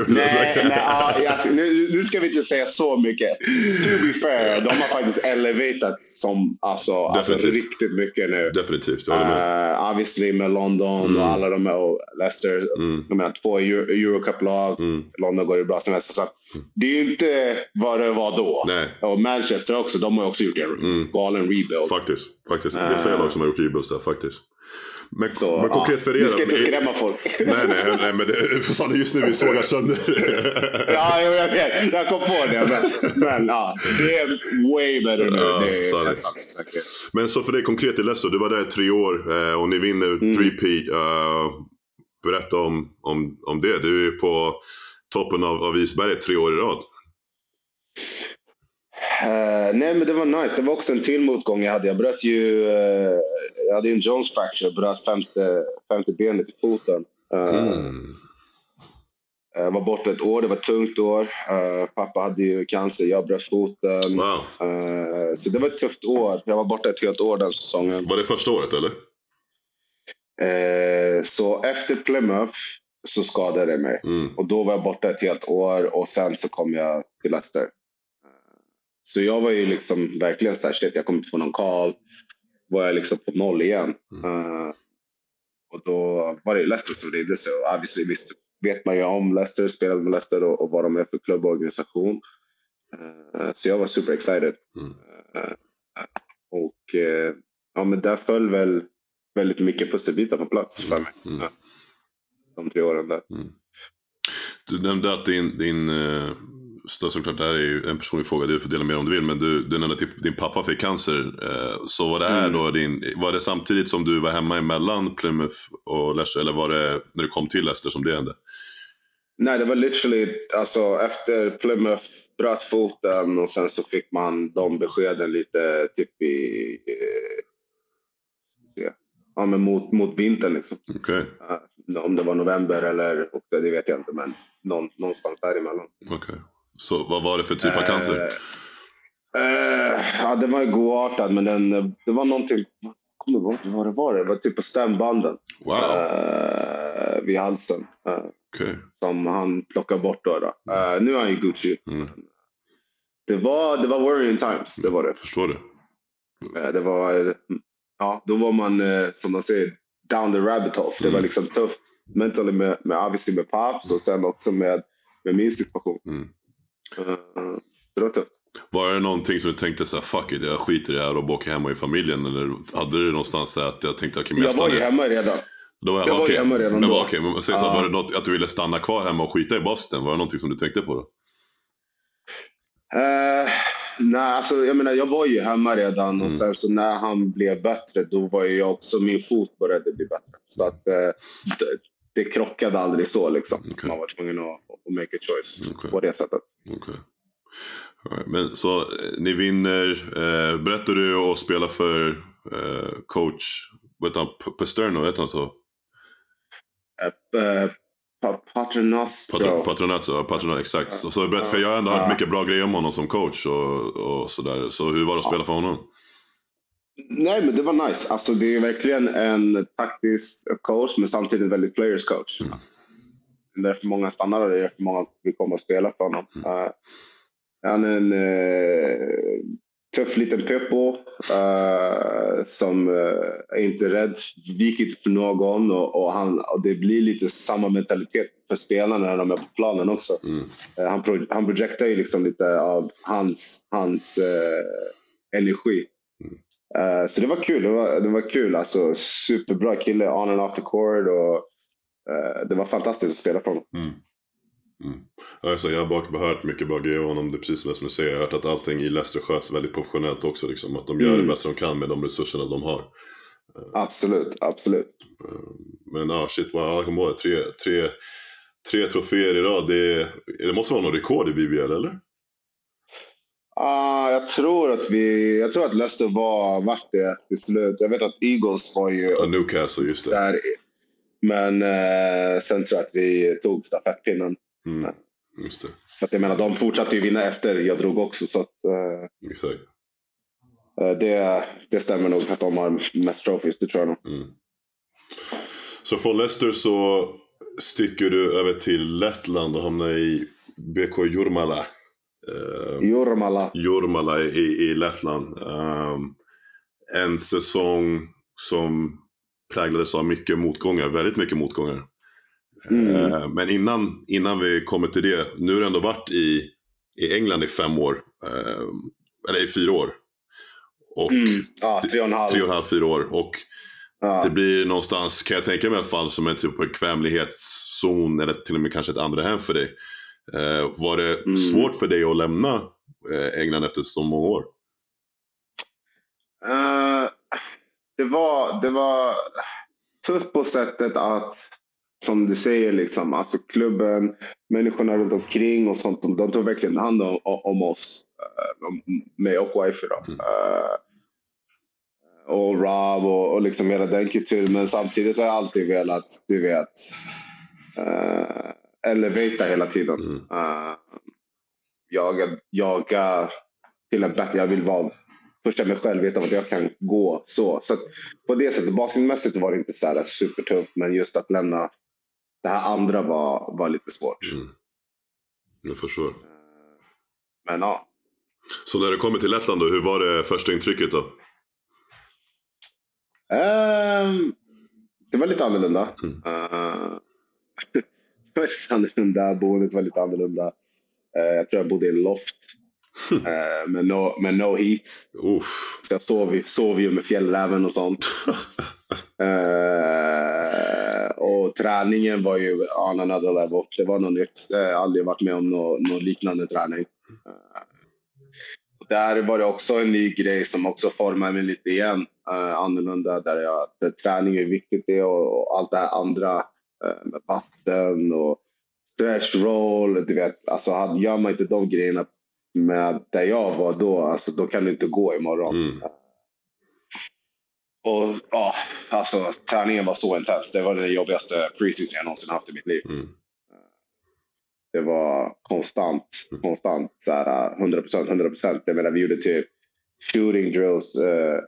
Nej, nej alltså, nu, nu ska vi inte säga så mycket. To be fair, de har faktiskt elevatat som alltså, alltså riktigt mycket nu. Definitivt, jag med. Uh, obviously med London Mm. och alla de här och Leicester. Mm. Jag menar, två Euro, Eurocup-lag. Mm. London går ju bra som helst. Så att det är ju inte vad det var då. Nej. Och Manchester också, de har också gjort en Mm. galen rebuild. Faktiskt. faktiskt. Det är flera Eh. lag som har gjort rebuilds där faktiskt. Men, Så, men konkret för er Vi ska inte skrämma folk. Nej, nej, nej, men det, för sant, just nu vi sågar sönder. ja, jag vet. Jag kom på det. Men, men ja, det är way better nu. Ja, det är nästan. Men så för dig konkret i Leicester, du var där i tre år eh, och ni vinner Mm. 3P. Uh, berätta om, om, om det. Du är på toppen av, av isberget tre år i rad. Eh, nej, men det var nice. Det var också en till motgång jag hade. Jag bröt ju... eh, jag hade en Jones fracture. Bröt femte, femte benet i foten. Eh, Mm. Jag var borta ett år. Det var ett tungt år. Pappa hade ju cancer. Jag bröt foten. Wow. Så det var ett tufft år. Jag var borta ett helt år den säsongen. Var det första året eller? Så efter Plymouth så skadade jag mig. Mm. Och då var jag borta ett helt år och sen så kom jag till Leicester. Så jag var ju liksom verkligen så här, shit, jag kommer inte få någon call. Var jag liksom på noll igen. Mm. Eh, och då var det Leicester som ringde sig. Och obviously visst vet man ju om Leicester, spelade med Leicester och, och vad de är för klubb och organisation. Eh, så jag var super excited. Mm. Eh, och ja, men där föll väl väldigt mycket pusselbitar på plats för mig. Mm. Ja. De tre åren där. Du nämnde att din, din uh, såklart det här är ju en personlig fråga, du får dela med om du vill, men du, du nämnde att din- pappa fick cancer. eh, så var det här Mm. då din, var det samtidigt som du var hemma emellan Plymouth och Leicester, eller var det när du kom till Leicester som det hände? Nej, det var literally, alltså efter Plymouth bröt foten och sen så fick man de beskeden lite typ i, eh, ja men mot, mot vintern liksom. Okej. Uh, om det var november eller oktober, det vet jag inte, men någon, någonstans däremellan. Okej. Så vad var det för typ av cancer? Uh, ja, den var ju godartad, men den, det var någonting, kommer ihåg vad det var. Det var typ på stämbanden. Wow. Uh, vid halsen. Uh, Okej. Som han plockade bort då. då. Uh, nu är han ju Gucci. Mm. Det var, det var worrying times, det var det. Förstår det. Uh, det var, ja, då var man, uh, som de säger, down the rabbit hole. För Det var Mm. liksom tufft mentally med, med, med Paps och sen också med, med min situation. Mm. Uh, så det var det någonting som du tänkte så här, fuck it, jag skiter i det här och bara åker hemma i familjen? Eller hade du någonstans så att jag tänkte, okej, men Jag var ju hemma redan. Då var jag, jag var ju hemma redan men, då. okej, men så, Ja. var det något att du ville stanna kvar hemma och skita i basketen? Var det någonting som du tänkte på då? Eh, nej, alltså jag menar jag var ju hemma redan Mm. och sen så när han blev bättre då var jag också, min fot började bli bättre. Så att eh, det, krockade aldrig så liksom. Okej. Man var tvungen att, att make a choice Okej. på det sättet. All right. Men så eh, ni vinner. Eh, berättar du och spelar för eh, coach vad heter han? P- Pasterno, heter han så? Eh, Pa- Paternostro. Patron, Patronazzo, Patronazzo, exakt. Så, så berätta, för jag har ändå hört mycket bra grejer om honom som coach och, och sådär. Så hur var det att spela för honom? Nej, men det var nice. Alltså, det är verkligen en taktisk coach, men samtidigt väldigt players coach. Mm. Det är därför många stannar och det är därför många vill komma och spela för honom. Mm. Uh, han är en uh, tuff liten peppo uh, som är inte rädd, viker för någon och, och, han, och det blir lite samma mentalitet för spelarna när de är på planen också. Mm. Han, pro, han projektar ju liksom lite av hans, hans energi. Eh, så det var kul. Det var, det var kul. Alltså, superbra kille on and off the court. Och, eh, det var fantastiskt att spela för honom. Mm. Mm. Alltså, jag har bara hört mycket bra grejer om honom. Det är precis som du säger. Jag har hört att allting i Leicester sköts väldigt professionellt också. Liksom. Att de gör Mm. det bästa de kan med de resurserna de har. Absolut, absolut. Eh, Men ja, shit, wow, jag kommer ihåg. Tre, tre, tre troféer i rad. Det, det måste vara någon rekord i BBL, eller? Ah, jag tror att vi, jag tror att Leicester var vart det till slut. Jag vet att Eagles var ju Ja, Newcastle, just det. där. Men eh, sen tror jag att vi tog stafettpinnen. Mm. Just det, För att jag menar, de fortsatte ju vinna efter jag drog också. Så att, eh, exakt. Eh, Det, det stämmer nog att de har mest trophies, det tror jag nog. Mm. Så från Leicester så sticker du över till Lettland och hamnar i BK Jurmala. Uh, Jurmala. Jurmala i, i Lettland. Ehm, en säsong som präglades av mycket motgångar, väldigt mycket motgångar. Mm. Eh, men innan, innan vi kommer till det, nu har du ändå varit i, i England i fem år. ehm, eller i fyra år. Och Mm. Ja, tre och en halv. tre och en halv, fyra år. Och Ja. det blir någonstans, kan jag tänka mig i alla fall, som en typ bekvämlighetszon eller till och med kanske ett andra hem för dig. Eh, var det Mm. svårt för dig att lämna eh, England efter så många år? Eh, det, var, det var tufft på sättet att, som du säger, liksom, alltså klubben, människorna runt omkring och sånt, de, de tog verkligen hand om, om oss. om mig och wifi. Då. Mm. Eh, och Rob och, och liksom hela den kulturen. Men samtidigt har jag alltid velat, du vet, uh, elevata hela tiden. Mm. Uh, jaga, jaga till en bättre, jag vill vara pusha mig själv, veta vart jag kan gå. Så, så på det sättet, basketmässigt var det inte så här supertufft, men just att lämna det här andra var, var lite svårt. Mm. Jag förstår. Eh, Men ja, Så när du kommer till Lettland då, hur var det första intrycket då? Ehm, det var lite annorlunda. Mm. Det var lite annorlunda, boendet var lite annorlunda. Eh, jag tror jag bodde i en loft. eh, med, no, med no heat. Uff. Så jag sov, sov ju med fjällräven och sånt. Eh, och träningen var ju on another level. Det var något nytt. Jag har aldrig varit med om någon nå liknande träning. Och där var det också en ny grej som också formade mig lite igen. Uh, annorlunda där, jag, där träning är viktigt det och, och allt det här andra med vatten och stretch roll, du vet. Alltså gör man inte de grejerna med där jag var då, alltså då kan du inte gå imorgon. Mm. Och ja, alltså träningen var så intens. Det var den jobbigaste preseason jag någonsin haft i mitt liv. Mm. Det var konstant, Mm. konstant så här 100 procent, 100 procent. Jag menar, vi gjorde typ shooting drills. eh,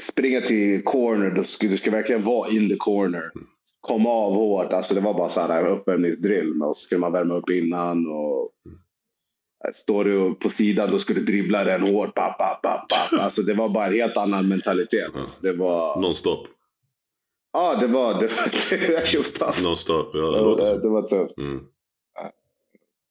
springa till corner, du ska, du ska verkligen vara in the corner. Komma av hårt. Alltså det var bara så här uppvärmningsdrill. Och så skulle man värma upp innan. Och, eh, Står du på sidan då ska du dribbla den hårt. Bap, bap, bap, bap. Alltså det var bara en helt annan mentalitet. Ja. Det var... Nonstop. Ja, det var... Det var, det. Nonstop. Ja, det låter det var tufft. Mm.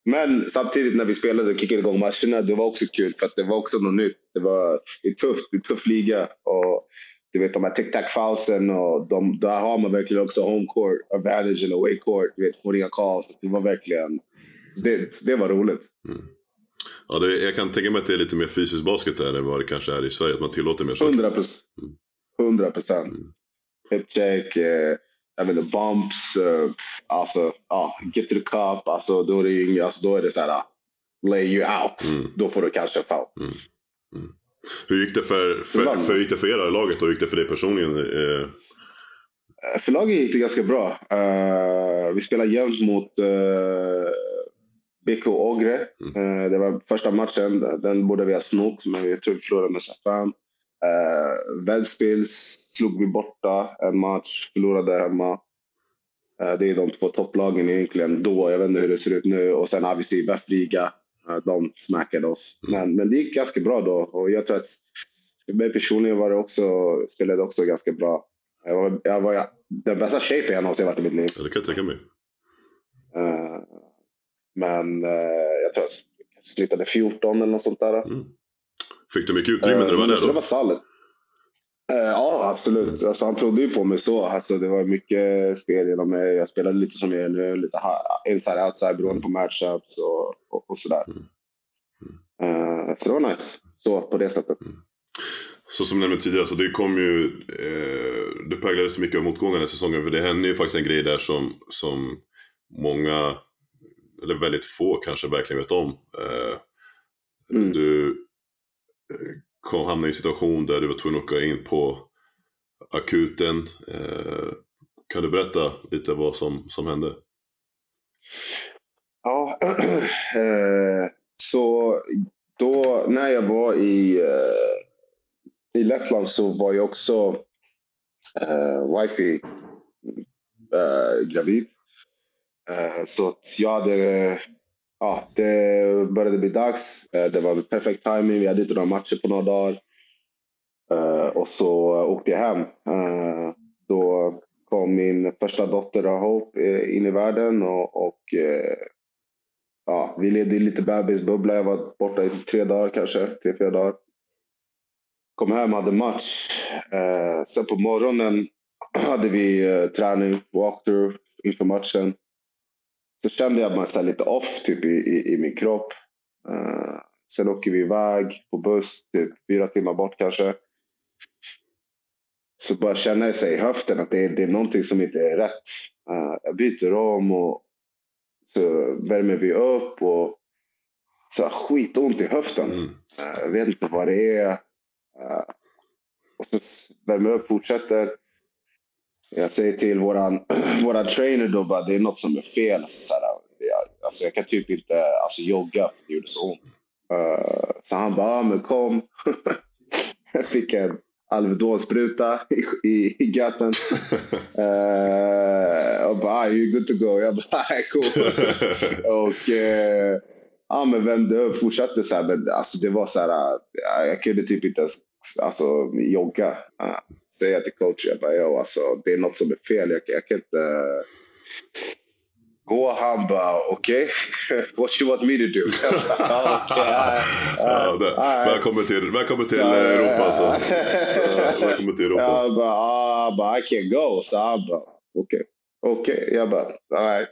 Men samtidigt när vi spelade och kickade igång matcherna, det var också kul för att det var också något nytt. Det var en tuff, tuff liga. Och du vet de här tic-tac-fausen och de, där har man verkligen också home court advantage eller away court. Du vet, får inga calls. Det var verkligen, det, det var roligt. Mm. Ja, det, jag kan tänka mig att det är lite mer fysisk basket där än vad det kanske är i Sverige. Att man tillåter mer saker. 100 procent. Mm. 100 procent. Mm. Hip check, eh, jag vet inte, bumps, eh, alltså, ja, get to the cup. Alltså, då är det, alltså, då är det så här, ah, lay you out. Mm. Då får du kanske en foul. Hur gick det för, för, för, gick det för er i laget och hur gick det för dig personligen? Eh, Eh, För laget gick det ganska bra. Eh, vi spelade jämnt mot uh, BK Ogre. Eh, det var första matchen. Den borde vi ha snott, men vi tror vi förlorade med 5. Uh, Ventspils slog vi borta en match, förlorade hemma. Eh, det är de två topplagen egentligen då. Jag vet inte hur det ser ut nu. Och sen har vi Sibef Liga. Eh, de smackade oss. Men, men det gick ganska bra då. Och jag tror att för mig personligen var det också, spelade också ganska bra. Jag var, jag var den bästa shapen jag någonsin varit i mitt liv. ja, det kan jag tänka mig. Eh, men uh, jag tror jag slutade 14 eller något sånt där. Mm. Fick du mycket utrymme när du var Eh, där så det då? var solid. Eh, ja, absolut. Alltså, han trodde ju på mig så. Alltså, det var mycket spel genom mig. Jag spelade lite som jag gör nu. Lite ha- inside, outside beroende på matchups och, och, och sådär. Mm. Eh, så det var nice. Så på det sättet. Så som nämnde tidigare, så det kom ju, eh, det präglades mycket av motgångar den här säsongen. För det hände ju faktiskt en grej där som, som många, eller väldigt få kanske verkligen vet om. Eh, Mm. Du eh, kom, hamnade i en situation där du var tvungen att åka in på akuten. Eh, kan du berätta lite vad som, som hände? Ja, eh, så då när jag var i, eh, i Lettland så var jag också eh, wifi eh, gravid. Eh, så att jag hade, ja, det började bli dags. Eh, det var perfekt timing. Vi hade inte några matcher på några dagar. Eh, och så åkte jag hem. Eh, då kom min första dotter Hope in i världen och, och ja, vi levde i lite bebisbubbla. Jag var borta i tre dagar kanske, tre, fyra dagar. Kom hem, hade match. Eh, sen på morgonen hade vi eh, träning, walkthrough inför matchen. Så kände jag mig så lite off typ i, i, i min kropp. Eh, sen åker vi iväg på buss, typ fyra timmar bort kanske. Så bara känner sig i höften att det är, det är någonting som inte är rätt. Eh, jag byter om och så värmer vi upp och så jag skitont i höften. Mm. Eh, Jag vet inte vad det är. Och så värmer upp, fortsätter. Jag säger till våran, våran trainer då bara, det är något som är fel. Så här, jag, alltså jag kan typ inte alltså, jogga, för det gjorde så ont. Eh, så han bara, ah, men kom. jag fick en Alvedon-spruta i, i, i göten. Uh, och bara, ah, you good to go. Jag bara, ah, cool. och eh, ja, men vände upp, fortsatte så här. Men alltså, det var så här, eh, jag kunde typ inte ens alltså, jogga. Uh, säga till coachen, jag bara, alltså, det är något som är fel. Jag, jag kan inte gå. Han bara, okej, okay. what you want me to do? Jag bara, "Ja, okej, ah, Ja, ah, det, ah." välkommen till, välkommen till Så, eh, Europa alltså. Ja, välkommen till Europa. Jag bara, ah, bara, I can't go. Så han bara, okej. Okej, jag bara, nej.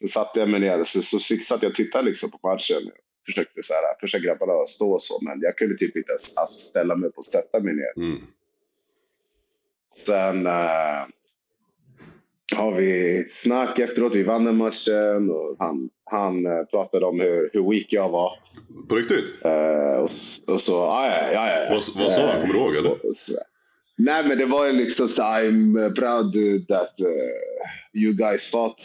Så satte jag mig ner, så, så, satt jag och tittade liksom på matchen. Jag försökte så här, pusha grabbarna att stå så, men jag kunde typ inte ens ställa mig upp och sätta mig ner. Mm. Sen, eh, har vi snack efteråt. Vi vann den matchen och han, han eh, pratade om hur, hur weak jag var. På riktigt? Uh, och, och så, ja, ja, ja. Vad, sa han? Kommer du ihåg eller? nej, men det var ju liksom så I'm proud that uh, you guys fought.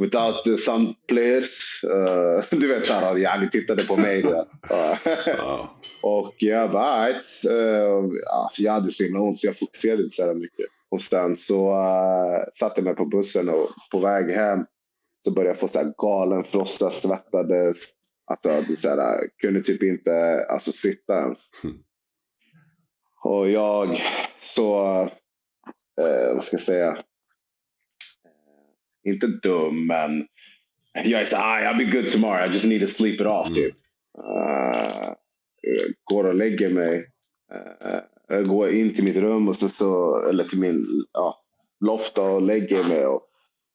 Without uh, some players. Uh, du vet, så här, jag tittade på mig. uh, och jag bara, right. uh, jag hade så himla ont så jag fokuserade inte så mycket. Och sen så uh, satte jag mig på bussen och på väg hem så började jag få så här galen frossa, svettades. Alltså, så här, kunde typ inte alltså, sitta ens. Mm. Och jag så, uh, vad ska jag säga, inte dum, men jag är så ah, I'll be good tomorrow, I just need to sleep it off. Mm. Typ. Uh, går och lägger mig. Uh, går in till mitt rum och så, eller till min ja, loft och lägger mig. Och,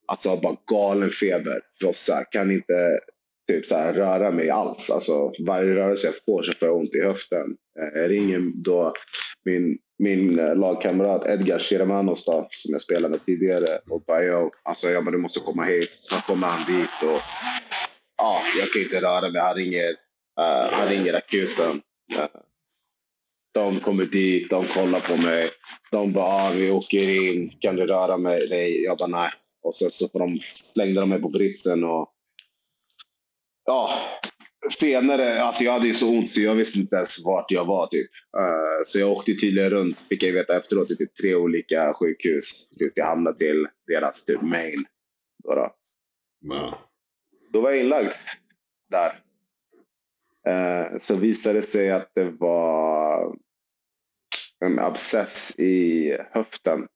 alltså bara galen feber. Frossa. Kan inte typ så här, röra mig alls. Alltså, varje rörelse jag får så får jag ont i höften. Eh, jag ringer då min min eh, lagkamrat Edgar Shiramanos då, som jag spelade med tidigare. Och bara, jag, alltså, jag bara, du måste komma hit. Så kommer han dit och ja, jag kan inte röra mig. Han ringer, uh, han ringer akuten. Uh, de kommer dit, de kollar på mig. De bara, ah, vi åker in. Kan du röra mig? Nej, jag bara, nej. Och så, så de slängde de mig på britsen och ja, senare, alltså jag hade ju så ont så jag visste inte ens vart jag var. Typ. Uh, så jag åkte tydligen runt, fick jag veta efteråt, till typ tre olika sjukhus tills jag hamnade till deras typ main. Då, då. Wow. då var jag inlagd där. Uh, så visade det sig att det var en abscess i höften.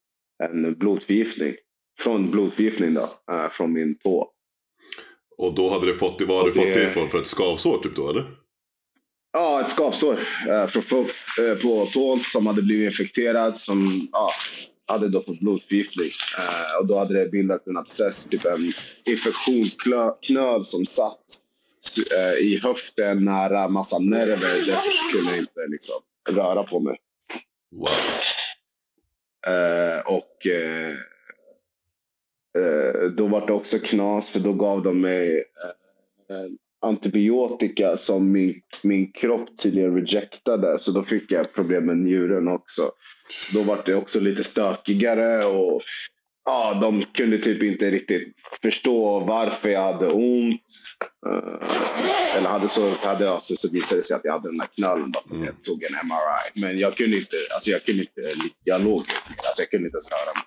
En blodförgiftning. Från blodförgiftning då, uh, från min tå. Och då hade det fått, vad hade det fått det för? För ett skavsår typ då eller? Ja, ett skavsår eh, från, eh, på tån som hade blivit infekterad. Som ja, hade då fått blodförgiftning. Eh, och då hade det bildats en abscess, typ en infektionsknöl som satt eh, i höften nära massa nerver. Därför kunde jag inte liksom, röra på mig. Wow. Eh, och eh, Eh, då var det också knas för då gav de mig eh, antibiotika som min, min kropp tydligen rejectade. Så då fick jag problem med njuren också. Då var det också lite stökigare och ja, de kunde typ inte riktigt förstå varför jag hade ont. Uh, eller hade så, hade alltså, så visade det sig att jag hade den här knölen. Då, mm. Jag tog en MRI. Men jag kunde inte, alltså jag kunde inte, jag låg alltså jag kunde inte ens röra mig.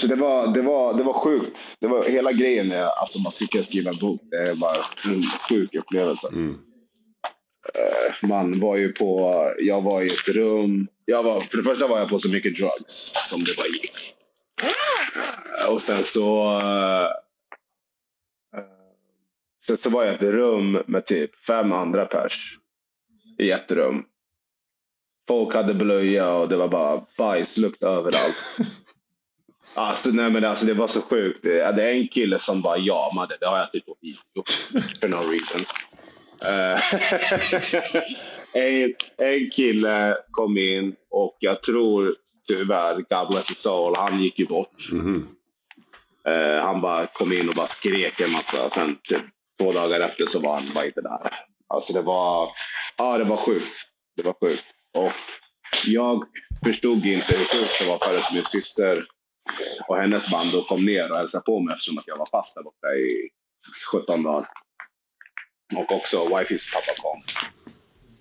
Så det var, det, var, det var sjukt. Det var hela grejen. Alltså man skulle skriva en bok. Det är bara en sjuk upplevelse. Mm. Uh, man var ju på, jag var i ett rum. Jag var, för det första var jag på så mycket drugs som det bara gick. Uh, och sen så, uh, sen så var jag i ett rum med typ fem andra pers. I ett rum. Folk hade blöja och det var bara bajslukt överallt. Alltså, nej, men alltså, det var så sjukt. Det är en kille som bara jamade. Det har jag typ på video. For no reason. Uh, en, en kille kom in och jag tror tyvärr, God bless his soul, han gick ju bort. Mm -hmm. uh, han bara kom in och bara skrek en massa. Sen typ, två dagar efter så var han bara inte där. Alltså det var, ja, det var sjukt. Det var sjukt. Och jag förstod inte hur sjukt det var förrän min syster och hennes band då kom ner och hälsade på mig eftersom att jag var fast där borta i 17 dagar. Och också wifis pappa kom.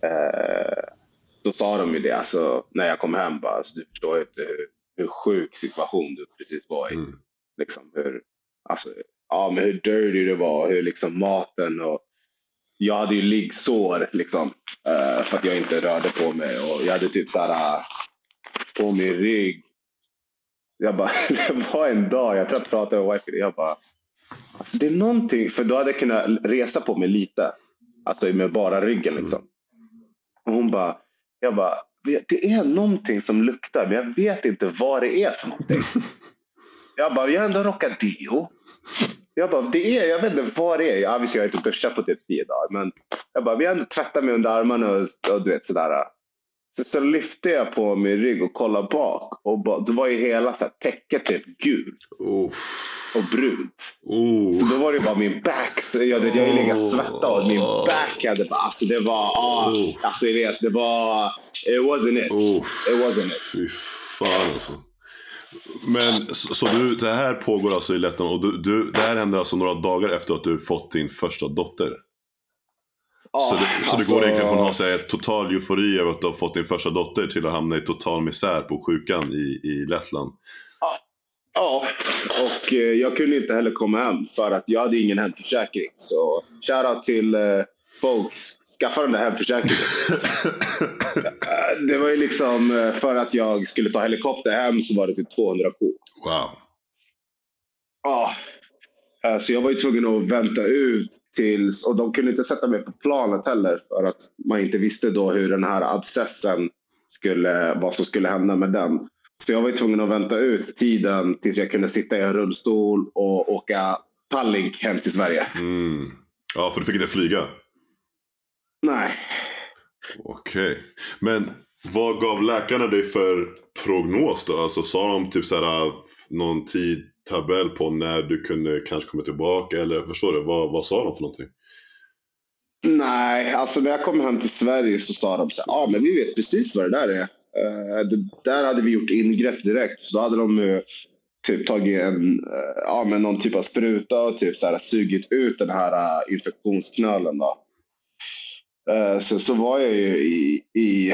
Eh, då sa de ju det, alltså, när jag kom hem, bara, alltså, du förstår inte hur, hur sjuk situation du precis var i. Mm. Liksom, hur, alltså, ja, men hur dirty det var, hur liksom maten och jag hade ju liggsår liksom, uh, för att jag inte rörde på mig. Och jag hade typ så här, på min rygg jag bara, det var en dag, jag tror jag pratade med wifi, jag bara, alltså det är någonting, för då hade jag kunnat resa på mig lite. Alltså med bara ryggen liksom. Och hon bara, jag bara, det är någonting som luktar, men jag vet inte vad det är för någonting. Jag bara, jag har ändå rockat deo. Jag bara, det är, jag vet inte vad det är. Jag, visst, jag har inte duschat på typ tio dagar, men jag bara, vi har ändå tvättat mig under armarna och, och du vet sådär. Så, lyfte jag på min rygg och kollade bak. Och bara, då var ju hela så här, täcket typ gult Oh. och brunt. Oh. Så då var det bara min back. Så jag, jag, jag legat och svettat och min back hade bara, alltså det var, ah, Oh. alltså Elias, det var, it wasn't it. It wasn't it. Fy fan alltså. Men så, så du, det här pågår alltså i Lettland och du, du, det här händer alltså några dagar efter att du fått din första dotter? Så det, så alltså- det går egentligen från att ha så här, total eufori över att du har fått din första dotter till att hamna i total misär på sjukan i, i Lettland? Ja, och eh, jag kunde inte heller komma hem för att jag hade ingen hemförsäkring. Så shoutout till eh, folks, skaffa den där hemförsäkringen. Det var ju liksom eh, för att jag skulle ta helikopter hem så var det typ 200 kor. Wow. Ja. Eh, Så jag var ju tvungen att vänta ut tills, och de kunde inte sätta mig på planet heller för att man inte visste då hur den här abscessen skulle, vad som skulle hända med den. Så jag var ju tvungen att vänta ut tiden tills jag kunde sitta i en rullstol och åka Tallink hem till Sverige. Mm. Ja, för du fick inte flyga? Nej. Okej. Men vad gav läkarna dig för prognos då? Alltså sa de typ såhär någon tabell på när du kunde kanske komma tillbaka? Eller förstår du? Vad, vad sa de för någonting? Nej, alltså när jag kom hem till Sverige så sa de så ja ja men vi vet precis vad det där är. Uh, det, där hade vi gjort ingrepp direkt. Så då hade de uh, typ tagit en, uh, ja, men någon typ av spruta och typ så här, sugit ut den här uh, infektionsknölen. Då. Så, så var jag ju i, i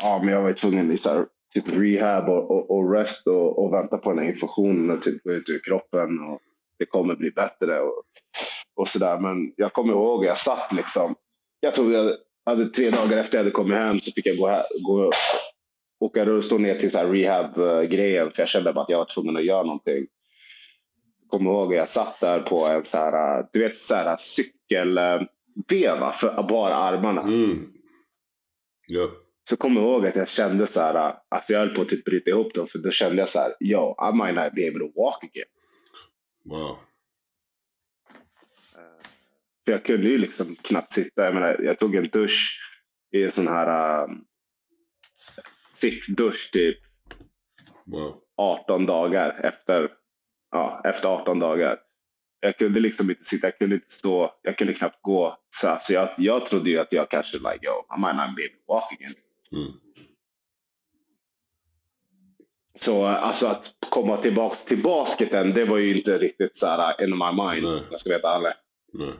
ja men jag var ju tvungen i så här, typ rehab och, och, och rest och, och vänta på den här infektionen typ gå ut ur kroppen. Och det kommer bli bättre. Och, och sådär. Men jag kommer ihåg, jag satt liksom. Jag tror jag hade tre dagar efter jag hade kommit hem så fick jag gå, här, gå åka rullstol ner till så rehab-grejen. För jag kände bara att jag var tvungen att göra någonting. Kommer ihåg, jag satt där på en så här, du vet, så här cykelveva för bara armarna. Mm. Yep. Så kommer jag ihåg att jag kände så här, alltså jag höll på att typ bryta ihop då. För då kände jag så här, yo, I might not be able to walk again. Wow. För jag kunde ju liksom knappt sitta. Jag, menar, jag tog en dusch i en sån här um, sittdusch typ Wow. 18 dagar efter, ja, efter 18 dagar. Jag kunde liksom inte sitta, jag kunde inte stå, jag kunde knappt gå. Så, så jag, jag trodde ju att jag kanske like, yo, I might not be able to walk again. Mm. Så alltså att komma tillbaka till basketen, det var ju inte riktigt så här in my mind. Nej. Jag ska veta ärlig. Nej.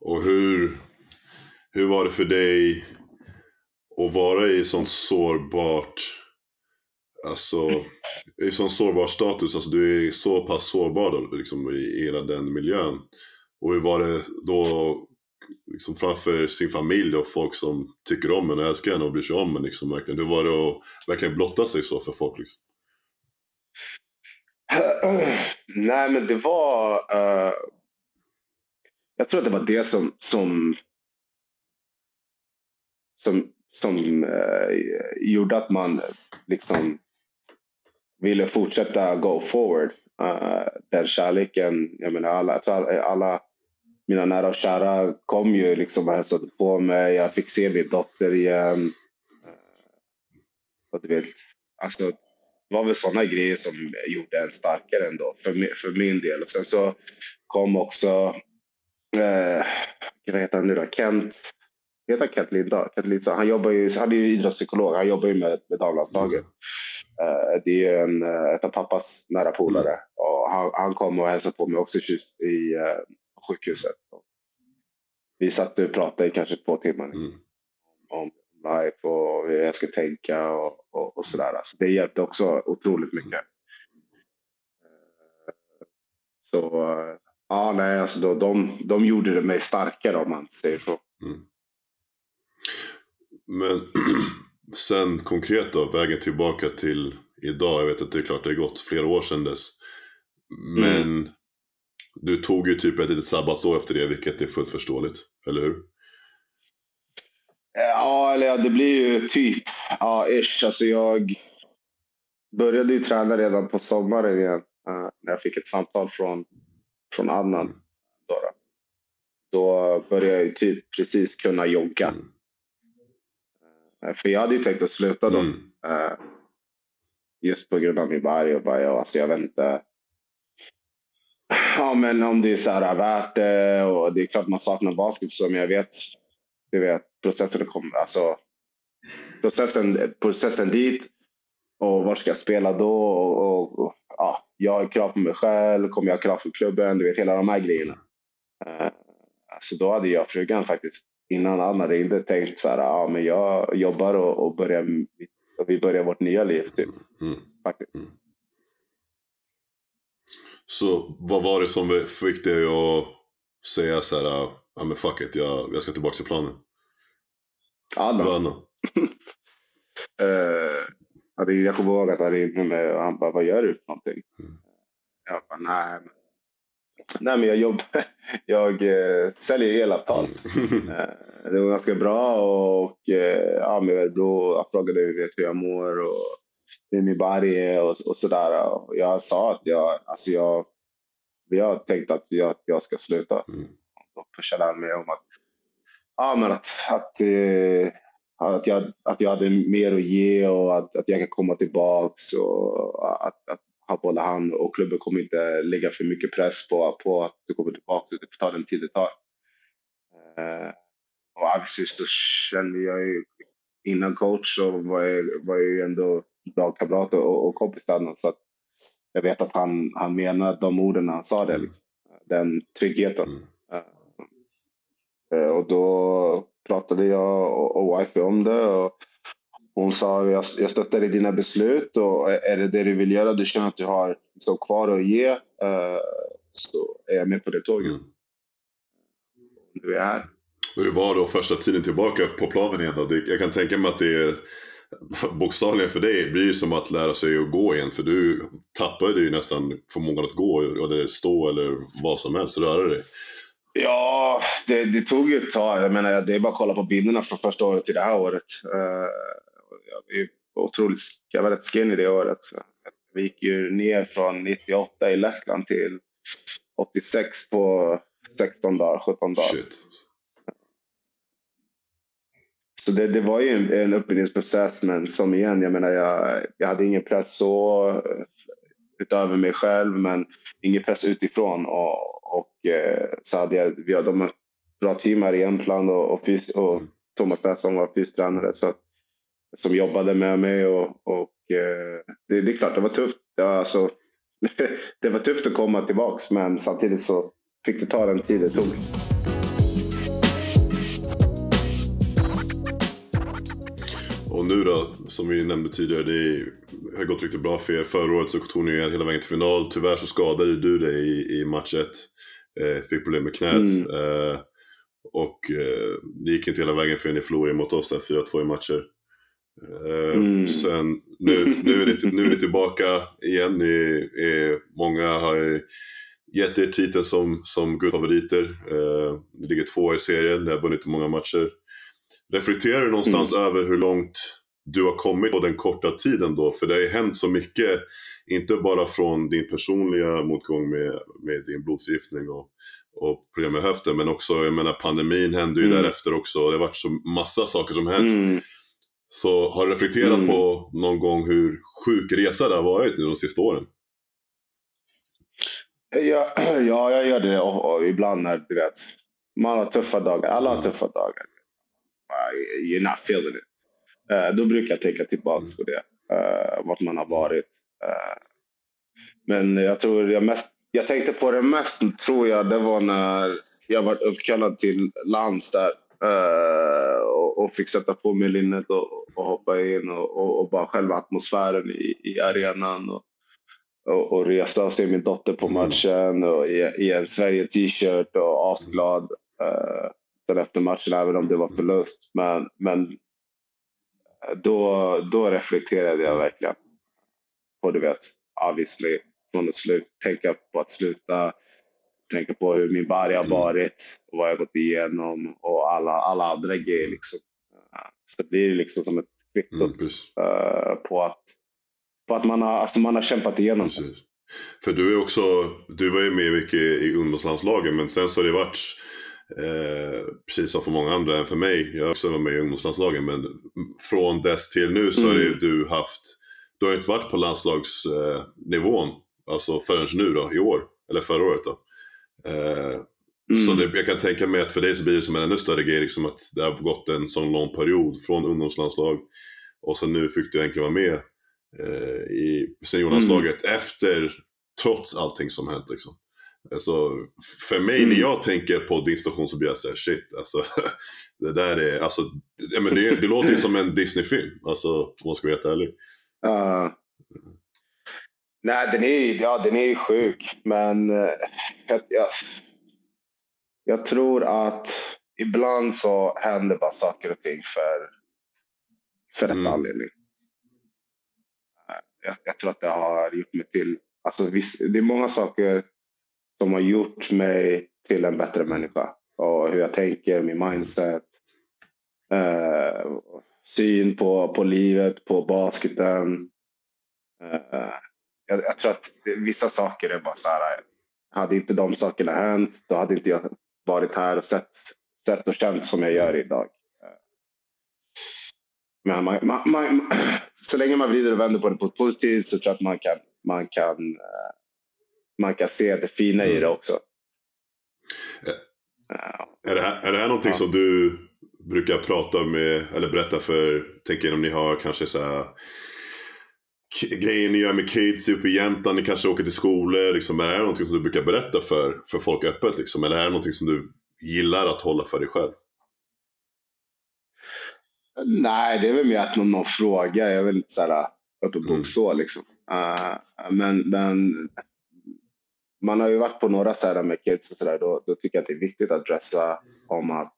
Och hur, hur var det för dig att vara i sån sårbart, alltså i sån sårbar status, alltså du är så pass sårbar då, liksom, i hela den miljön. Och hur var det då liksom, framför sin familj och folk som tycker om en och älskar en och bryr sig om en liksom, verkligen. Hur var det att verkligen blotta sig så för folk liksom? Nej, men det var... Uh, jag tror att det var det som som, som, som uh, gjorde att man liksom ville fortsätta go forward. Uh, den kärleken, jag menar alla, alla, alla mina nära och kära kom ju liksom och hälsade på mig. Jag fick se min dotter igen. Eh, och du vet, alltså, det var väl sådana grejer som gjorde en starkare ändå för, mi- för min del. Och sen så kom också, eh, vad heter han nu då, Kent, heter han Kent Lindahl? Kent Lindahl. Han, jobbar ju, han är ju idrottspsykolog, han jobbar ju med, med damlandslaget. Eh, det är en, eh, ett av pappas nära polare. Och han, han kom och hälsade på mig också i, i eh, sjukhuset. Vi satt och pratade i kanske två timmar Mm. om life och hur jag ska tänka och, och, och sådär. Så det hjälpte också otroligt mycket. Eh, Så ja, nej, alltså då, de, de gjorde det mig starkare om man säger så. Mm. Men sen konkret då, vägen tillbaka till idag. Jag vet att det är klart det har gått flera år sedan dess. Men du tog ju typ ett litet sabbatsår efter det, vilket är fullt förståeligt. Eller hur? Ja, eller ja, det blir ju typ, ja, ish. Alltså jag började ju träna redan på sommaren igen. eh, när jag fick ett samtal från, från Adnan. Då, då. då började jag ju typ precis kunna jogga. Mm. Eh, För jag hade ju tänkt att sluta då. Mm. Eh, just på grund av min berg och bara, ja, alltså jag vet inte. Ja, men om det är så här värt det och det är klart man saknar basket som jag vet. Du vet, processen kommer, alltså processen, processen dit och var ska jag spela då och, och, och ja, jag har krav på mig själv, kommer jag ha krav för klubben, du vet hela de här grejerna. Eh, så då hade jag frugan faktiskt innan Anna ringde tänkt så här, ja men jag jobbar och, och börjar, och vi börjar vårt nya liv typ. Mm. Faktiskt. Så vad var det som fick dig att säga så här, ja men fuck it, jag, jag ska tillbaka till planen? Adam. Vad ringde- jag kommer ihåg att han ringde mig och han bara, vad gör du för någonting? Mm. Jag bara, nej men, nej, men jag jobbar, jag eh, säljer elavtal. Mm. Eh, det var ganska bra och eh, ja, Örebro, jag frågade hur jag mår och min body och, och sådär. Och jag sa att jag, alltså jag, jag har tänkt att jag, jag ska sluta. Mm. Då pushade han mig om att, ja, men att, att, eh, att, jag, att jag hade mer att ge och att, att jag kan komma tillbaks och att, att ha både han och klubben kommer inte lägga för mycket press på, på att du kommer tillbaka. Det får ta den tid det tar. Eh, och obviously så kände jag ju innan coach så var jag, var jag ju ändå lagkamrat och, och kompis till honom. Så att jag vet att han, han menade de orden när han sa det. Liksom. Den tryggheten. Mm. Eh, Och då pratade jag och, och wifi om det. Och hon sa jag, jag stöttar i dina beslut och är det det du vill göra, du känner att du har så kvar att ge, eh, så är jag med på det tåget. Mm. Nu är jag här. Hur var då första tiden tillbaka på planen igen då? Jag kan tänka mig att det är bokstavligen för dig blir ju som att lära sig att gå igen. För du tappade ju nästan förmågan att gå, eller stå eller vad som helst, röra dig. Ja, det, det tog ju ett tag. Jag menar, det är bara att kolla på bilderna från första året till det här året. Eh, jag är otroligt, jag var rätt skinny det året. Vi gick ju ner från 98 i Lettland till 86 på 16 dagar, 17 dagar. Shit. Så det, det var ju en, en uppbyggnadsprocess, men som igen, jag menar, jag, jag hade ingen press så eh, utöver mig själv, men ingen press utifrån. Och, och eh, så hade jag, vi hade de bra team här i Jämtland och, och, fys, och Mm. Thomas Nässon var fystränare så att, som jobbade med mig. Och, och eh, det, det är klart, det var tufft. Ja, alltså, det var tufft att komma tillbaks, men samtidigt så fick det ta den tid det tog. Och nu då, som vi nämnde tidigare, det har gått riktigt bra för er. Förra året så tog ni er hela vägen till final. Tyvärr så skadade du dig i, i match 1. Eh, fick problem med knät. Mm. Eh, och eh, det gick inte hela vägen för ni förlorade mot oss där 4-2 i matcher. Eh, Mm. Sen, nu, nu, är ni, nu är ni tillbaka igen. Ni är, många har gett er titeln som, som guldfavoriter. Eh, ni ligger två i serien, ni har vunnit många matcher. Reflekterar du någonstans över hur långt du har kommit på den korta tiden då? För det har ju hänt så mycket, inte bara från din personliga motgång med, med din blodförgiftning och, och problem med höften, men också, jag menar pandemin hände ju Mm. därefter också. Det har varit så massa saker som hänt. Mm. Så har du reflekterat Mm. på någon gång hur sjuk resa det har varit nu de sista åren? Ja, ja, jag gör det och, och ibland när du vet, man har tuffa dagar. Alla har tuffa dagar. Uh, You're not feeling it. Eh, då brukar jag tänka tillbaka på det. Uh, vart man har varit. Eh, men jag tror jag mest, jag tänkte på det mest tror jag det var när jag var uppkallad till lands där. eh, och, och fick sätta på mig linnet och, och hoppa in och, och, och bara själva atmosfären i, i arenan. Och, och, och resa och se min dotter på Mm. matchen och i, i en Sverige-t-shirt och asglad. Uh, sen efter matchen, även om det var förlust. Men, men eh, då, då reflekterade jag verkligen på, du vet, obviously, från ett slut, tänka på att sluta, tänka på hur min bari har varit och vad jag gått igenom och alla, alla andra grejer. Liksom. Så det blir liksom som ett kvitto Mm, eh, på att på att man har, alltså man har kämpat igenom. Precis. För du är också, du var ju med mycket i ungdomslandslagen men sen så har det varit Eh, precis som för många andra än för mig. Jag har också varit med i ungdomslandslagen men från dess till nu så har Mm. du haft, du har inte varit på landslagsnivån alltså förrän nu då, i år. Eller förra året då. Eh, Mm. Så det, jag kan tänka mig att för dig så blir det som en ännu större grej, liksom att det har gått en sån lång period från ungdomslandslag och så nu fick du egentligen vara med eh, i seniorlandslaget Mm. efter, trots allting som hänt liksom. Alltså, för mig Mm. när jag tänker på din station så blir jag såhär, shit, alltså det där är, alltså, ja, men det, det låter ju som en Disney-film, alltså om man ska vara helt ärlig. Ja. nej, den är, ju- ja, den är ju sjuk, men eh, jag, jag, jag tror att ibland så händer bara saker och ting för, för rätt Mm. anledning. Eh, Jag, jag tror att det har gjort mig till, alltså viss, det är många saker som har gjort mig till en bättre människa. Och hur jag tänker, min mindset, eh, syn på, på livet, på basketen. Eh, jag, jag tror att det, vissa saker är bara så här. Hade inte de sakerna hänt, då hade inte jag varit här och sett, sett och känt som jag gör idag. Eh, men man, man, man, så länge man vrider och vänder på det på ett positivt så tror jag att man kan, man kan, eh, man kan se det fina i det också. Eh, Är det här, är det här någonting Ja. som du brukar prata med, eller berätta för, tänker om ni har kanske så här grejer ni gör med kids uppe i Jämtland, ni kanske åker till skolor, liksom, är det här någonting som du brukar berätta för, för folk öppet liksom? Eller är det någonting som du gillar att hålla för dig själv? Nej, det är väl mer att någon, någon fråga. Jag är väl inte så här öppen bok Mm. så liksom. Eh, men, men man har ju varit på några här med kids och sådär. Då, då tycker jag att det är viktigt att dressa om att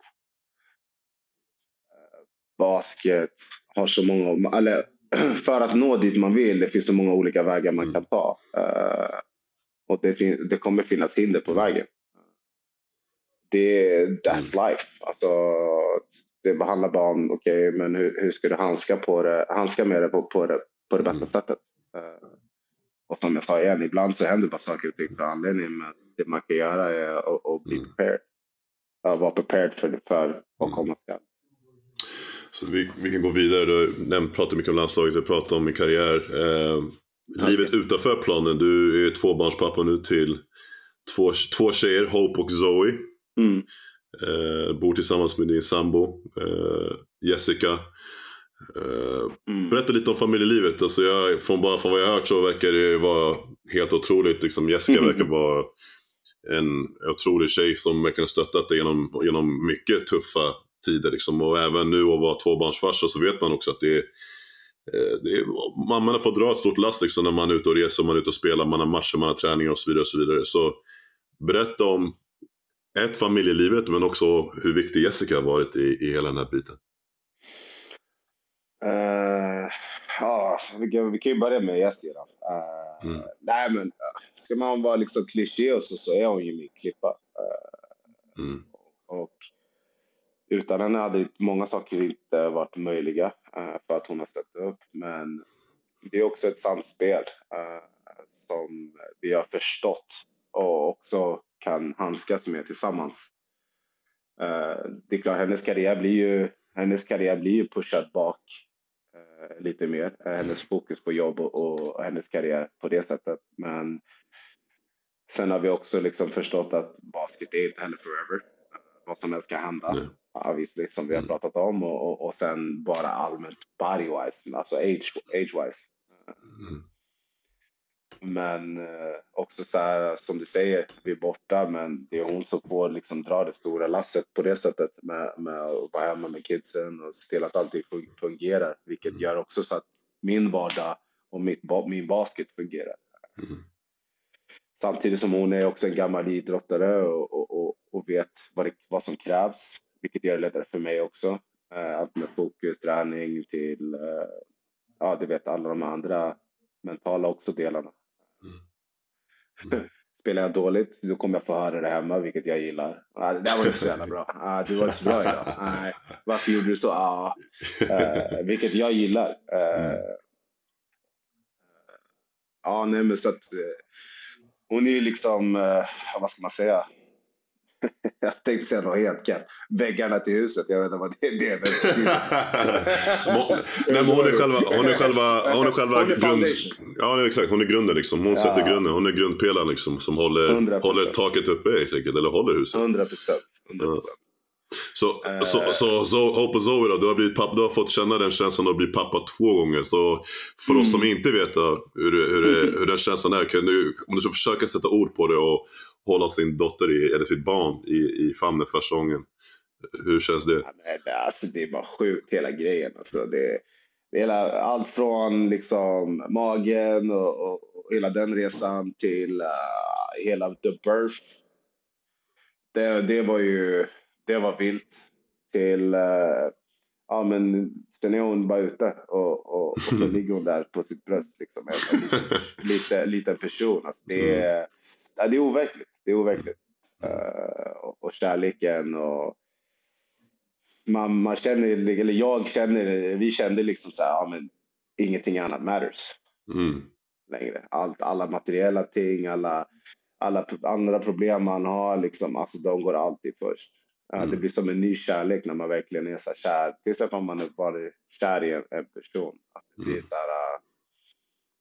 eh, basket har så många, eller för att nå dit man vill, det finns så många olika vägar man Mm. kan ta. Eh, och det, fin- det kommer finnas hinder på vägen. Det, that's life. Alltså, det handlar bara om, okej, men hur, hur ska du handska, på det, handska med det på, på, det, på det bästa Mm. sättet? Och som jag sa igen, ibland så händer bara saker och ting för anledning, men det man kan göra är att, att bli Mm. prepared. Att vara prepared för, för vad Mm. komma skall. Så vi, vi kan gå vidare, du har nämnt, pratat mycket om landslaget, du pratat om min karriär. Eh, livet utanför planen, du är tvåbarnspappa nu till två, två tjejer, Hope och Zoe. Mm. Eh, bor tillsammans med din sambo eh, Jessica. Eh, Mm. berätta lite om familjelivet. Alltså jag, från, bara från vad jag har hört så verkar det vara helt otroligt. Liksom Jessica Mm. verkar vara en otrolig tjej som verkligen stöttat dig genom, genom mycket tuffa tider. Liksom. Och även nu att vara tvåbarnsfarsa så vet man också att det är eh, det är, mammorna får dra ett stort last liksom, när man är ute och reser, man är ute och spelar, man har matcher, man har träningar och så vidare. Och så, vidare. så berätta om ett, familjelivet, men också hur viktig Jessica har varit i, i hela den här biten. Eh, ja, vi, kan, vi kan ju börja med Jessica. då. Eh, Mm. Nej, men eh, ska man vara liksom klyschig och så, så är hon ju min klippa. Mm. Och utan henne hade många saker inte varit möjliga eh, för att hon har ställt upp. Men det är också ett samspel som vi har förstått och också kan handskas med tillsammans. Det är klart, hennes karriär blir ju, hennes karriär blir ju pushad bak lite mer. Eh, hennes fokus på jobb och, och hennes karriär på det sättet. Men sen har vi också liksom förstått att basket är inte heller forever. Eh, vad som helst kan hända. Nej. Obviously, som vi har Mm. pratat om. Och, och, och sen bara allmänt body-wise, alltså age- age-wise. Mm. Men eh, också så här som du säger, vi är borta men det är hon som får liksom dra det stora lasset på det sättet med, med att vara hemma med kidsen och se till att allting fun- fungerar. Vilket Mm. gör också så att min vardag och mitt, min basket fungerar. Mm. Samtidigt som hon är också en gammal idrottare och, och, och, och vet vad, det, vad som krävs. Vilket gör det lättare för mig också. Eh, Allt med fokus, träning till, eh, ja du vet alla de andra mentala också delarna. Mm. Spelar jag dåligt, då kommer jag få höra det hemma, vilket jag gillar. Ah, det där var inte så jävla bra. Ah, du var inte så bra idag. Nej, varför gjorde du så? Ah, eh, vilket jag gillar. Eh, ja, nej, men så att eh, hon är ju liksom, vad ska man säga? Jag tänkte säga något helt kallt. Väggarna till huset, jag vet inte vad det är. Det Nej, hon är själva, hon är själva, hon är själva grund, ja, exakt, hon är grunden liksom. Hon ja. sätter grunden, hon är grundpelaren liksom som håller, håller taket uppe helt enkelt, eller håller huset. 100 procent. Ja. Så, uh, så, så, så Hope och Zoe då, du har, blivit pappa, du har fått känna den känslan att bli pappa två gånger. Så för mm. oss som inte vet hur, hur, hur den känslan är, kan du, om du ska försöka sätta ord på det och hålla sin dotter i, eller sitt barn i, i famnen första gången. Hur känns det? Ja, men, alltså, det är bara sjukt hela grejen. Alltså, det, det hela, allt från liksom, magen och, och, och hela den resan till uh, hela the birth. Det, det var ju det var vilt. Till, uh, ja men sen är hon bara ute och, och, och så ligger hon där på sitt bröst liksom. En liten, lite, liten person. Alltså, det, är, mm. ja, det är overkligt. Det är overkligt. Uh, och, kärleken och man, man känner, eller jag känner, vi kände liksom så här, ja men ingenting annat matters. Mm. Längre. Allt, alla materiella ting, alla, alla andra problem man har, liksom, alltså de går alltid först. Mm. Det blir som en ny kärlek när man verkligen är så kär. Till exempel om man är bara kär i en, en person. Alltså, det är mm. så här,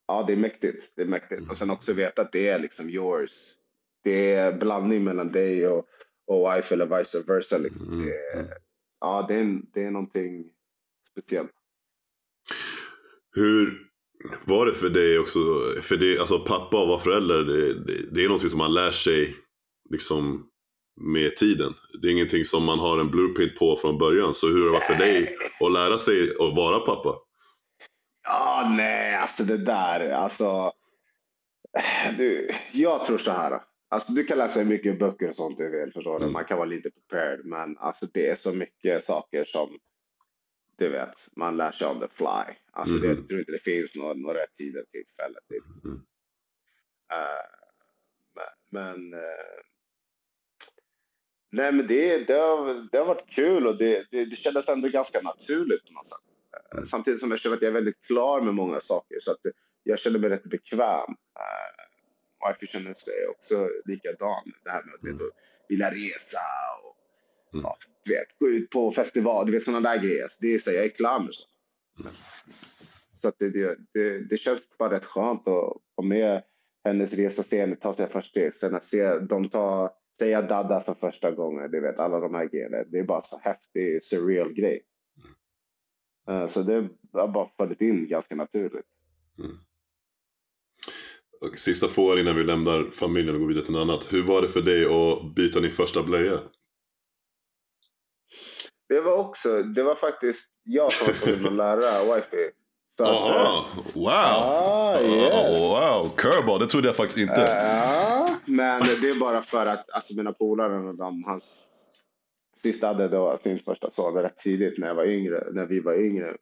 ja, det är mäktigt. Det är mäktigt. Och sen också veta att det är liksom yours. Det är blandning mellan dig och, och wife eller vice versa. Liksom. Mm. Det, är, ja, det är, det är någonting speciellt. Hur var det för dig också? För det, alltså pappa och vara förälder, det, det, det är någonting som man lär sig liksom med tiden. Det är ingenting som man har en blueprint på från början. Så hur har det varit för dig att lära sig att vara pappa? Ja, nej, alltså det där, alltså. Du, jag tror så här. Alltså, du kan läsa mycket böcker och sånt du vill, förstår du. Man kan vara lite prepared, men alltså det är så mycket saker som du vet, man lär sig on the fly. Alltså mm. det, jag tror inte det finns några, några tider tillfälle till. Mm. Uh, men, uh, Nej, men det, det, har, det har varit kul och det, det, det kändes ändå ganska naturligt på något sätt. Mm. Samtidigt som jag känner att jag är väldigt klar med många saker så att jag känner mig rätt bekväm. Uh, wife känner sig också likadan. Det här med mm. att vilja resa och mm. ja, vet, gå ut på festival, du vet sådana där grejer. Det är så, jag är klar med sånt. Mm. Så att det, det, det, känns bara rätt skönt att vara med hennes resa, se henne ta sig först steg, sen att se dem ta säga Dada för första gången, du vet alla de här grejerna. Det är bara så häftig, surreal grej. Mm. Så det har bara fallit in ganska naturligt. Mm. Och sista frågan innan vi lämnar familjen och går vidare till något annat. Hur var det för dig att byta din första blöja? Det var också, det var faktiskt jag som var tvungen att lära wifi. Jaha, wow! Ah, yes. wow, curveball, det trodde jag faktiskt inte. Ja, men det är bara för att alltså, mina polare, de, hans sista hade då sin första son rätt tidigt när jag var yngre, när vi var yngre.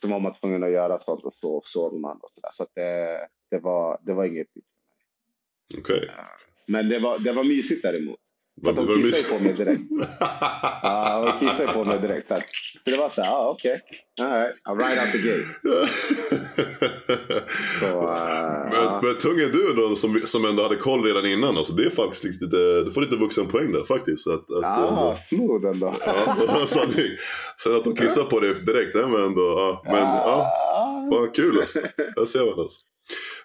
Så var man tvungen att göra sånt och så sov man och sådär. Så, så det, det, var, det var inget. Okej. Okay. Men det var, det var mysigt däremot. För de kissade på mig direkt. ja, de kissade på mig direkt. Så, det var så här, ah, okej. Okay. All right, I'll ride out the gate. så, uh, men, men tung är du då som, som ändå hade koll redan innan. Alltså, det är faktiskt lite, du får lite vuxenpoäng där faktiskt. Att, att, ja, uh, smooth ändå. ja, sanning. Sen att de kissar på dig direkt, det var ändå, ja. Men ja, fan kul alltså. Där ser man alltså.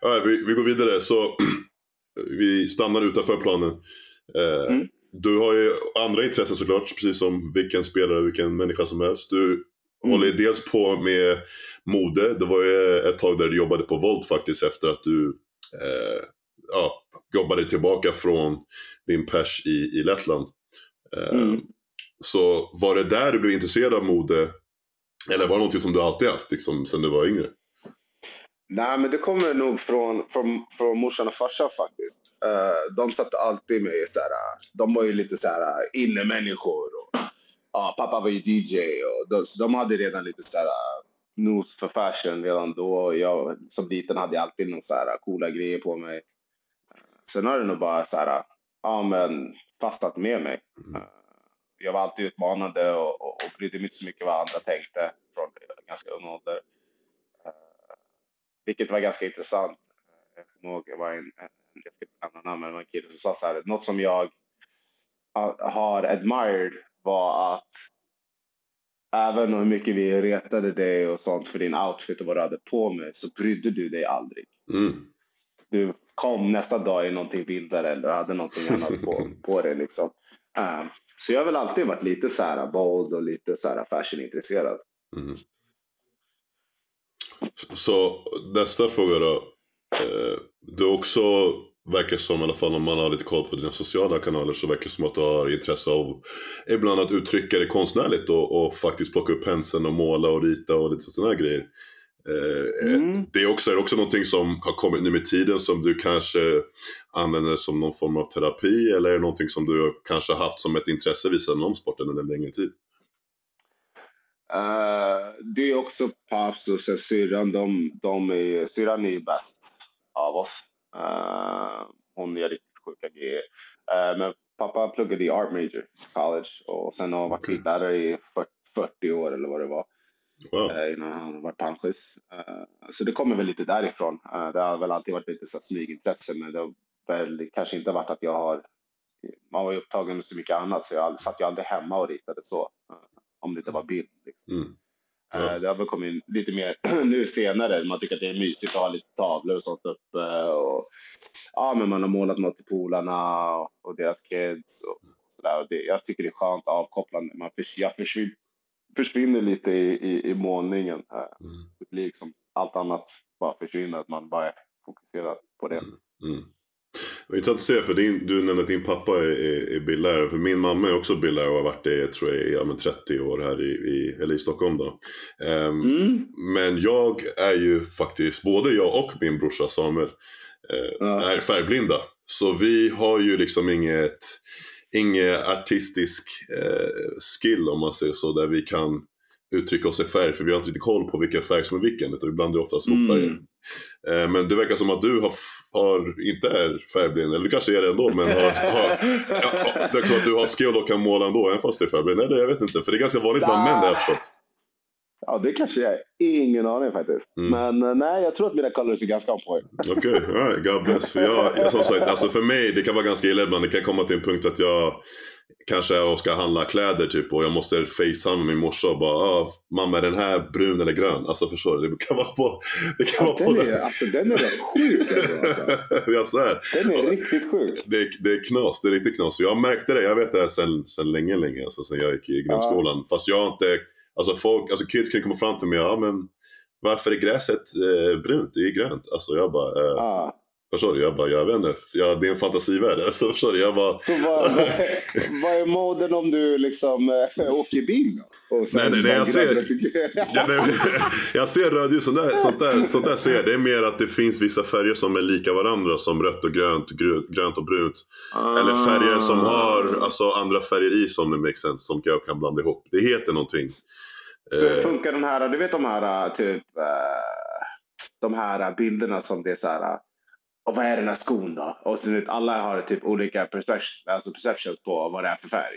Right, vi, vi går vidare. Så vi stannar utanför planen. Eh, mm. Du har ju andra intressen såklart, precis som vilken spelare, vilken människa som helst. Du mm. håller dels på med mode. Det var ju ett tag där du jobbade på Volt faktiskt efter att du eh, ja, jobbade tillbaka från din pers i, i Lettland. Eh, mm. Så var det där du blev intresserad av mode? Eller var det någonting som du alltid haft liksom, sedan du var yngre? Nej, men det kommer nog från, från, från morsan och farsan faktiskt. Uh, de satt alltid med så här, de var ju lite så här innemänniskor. Och, uh, pappa var ju DJ och de, de hade redan lite så här nos för fashion redan då. Jag som liten hade jag alltid någon så här coola grejer på mig. Sen har det nog bara så här, ja men fastnat med mig. Uh, jag var alltid utmanande och, och, och brydde mig inte så mycket vad andra tänkte från ganska ung ålder. Vilket var ganska intressant. Jag kommer ihåg, jag var en, jag ska inte nämna namn, men en kille som sa så här, något som jag har admired var att även hur mycket vi retade dig och sånt för din outfit och vad du hade på med så brydde du dig aldrig. Mm. Du kom nästa dag i någonting vildare eller hade någonting annat på, på dig. Liksom. Um, så jag har väl alltid varit lite så här bold och lite så här fashionintresserad. Mm. Så nästa fråga då. Eh, du också verkar som, i alla fall om man har lite koll på dina sociala kanaler, så verkar det som att du har intresse av ibland att uttrycka det konstnärligt och, och faktiskt plocka upp penseln och måla och rita och lite sådana grejer. Eh, mm. Det är också, är också någonting som har kommit nu med tiden som du kanske använder som någon form av terapi eller är det någonting som du kanske haft som ett intresse vid sidan om sporten under en längre tid? Uh, det är också paps och syrran, de, de är, syrran är bäst av oss. Uh, hon gör riktigt sjuka grejer. Uh, men pappa pluggade i art major college och sen har han varit okay. lärare i 40, 40 år eller vad det var. Wow. Innan han var pensionist. så det kommer väl lite därifrån. det har väl alltid varit lite så smygintresse men det har väl kanske inte varit att jag har man var ju upptagen med så mycket annat så jag satt ju aldrig hemma och ritade så. Om det inte var bild. Liksom. Mm. Ja. Det har väl kommit lite mer nu senare. Man tycker att det är mysigt att ha lite tavlor och sånt uppe. Och, ja, men man har målat något till polarna och, och deras kids. Och, och det, jag tycker det är skönt avkopplande. Man förs, jag försvinner, försvinner lite i, i, i målningen. Mm. Det blir liksom allt annat bara försvinner. Att man bara är fokuserad på det. Mm. Mm. Är intressant att se, för din, du nämnde att din pappa är, är, är bildlärare. För min mamma är också bildlärare och har varit det tror jag, i ja, 30 år här i, i, eller i Stockholm. Då. Um, mm. Men jag är ju faktiskt, både jag och min brorsa Samuel uh, uh. är färgblinda. Så vi har ju liksom inget, inget artistisk uh, skill om man säger så, där vi kan uttrycka oss i färg för vi har inte riktigt koll på vilka färger som är vilken utan vi blandar oftast ihop färger. Mm. Eh, men det verkar som att du har, har, inte är färgblind, eller du kanske är det ändå men har, har, ja, det är klart att du har skill och kan måla ändå även fast du är färgblind. Eller jag vet inte, för det är ganska vanligt bland män det har jag förstått. Ja, det kanske jag är. Ingen aning faktiskt. Mm. Men eh, nej, jag tror att mina colors är ganska on point. Okej, okay, right, God bless. För, jag, som sagt, alltså för mig, det kan vara ganska illa ibland. Det kan komma till en punkt att jag kanske jag ska handla kläder typ och jag måste facetima med min morsa och bara ah, mamma är den här brun eller grön? Alltså förstår du? Det kan vara på... Det kan ja, vara den, är, alltså, den är rätt sjuk alltså. jag svär. Den är riktigt sjuk. Det, det är knas, det är riktigt knas. Jag märkte det, jag vet det här sen, sen länge, länge, alltså sen jag gick i grundskolan. Ja. Fast jag har inte, alltså folk, alltså kids kan komma fram till mig, ja men varför är gräset eh, brunt? Det är grönt. Alltså jag bara, eh, ja. Förstår du? Jag bara, jag vet inte. Jag, det är en fantasivärld. Alltså, förstår du? Jag bara... Så vad, vad är moden om du liksom äh, åker bil då? nej, nej, nej, jag ser, ja, nej, jag ser rödljus, sånt där, sånt, där, sånt där ser jag. Det är mer att det finns vissa färger som är lika varandra som rött och grönt, grönt och brunt. Ah. Eller färger som har alltså, andra färger i som det makes sense, som jag kan blanda ihop. Det heter någonting. Så eh. funkar den här, du vet de här typ, uh, de här bilderna som det är så här och vad är den här skon då? Och så, vet, alla har typ olika perception, alltså perceptions på vad det är för färg.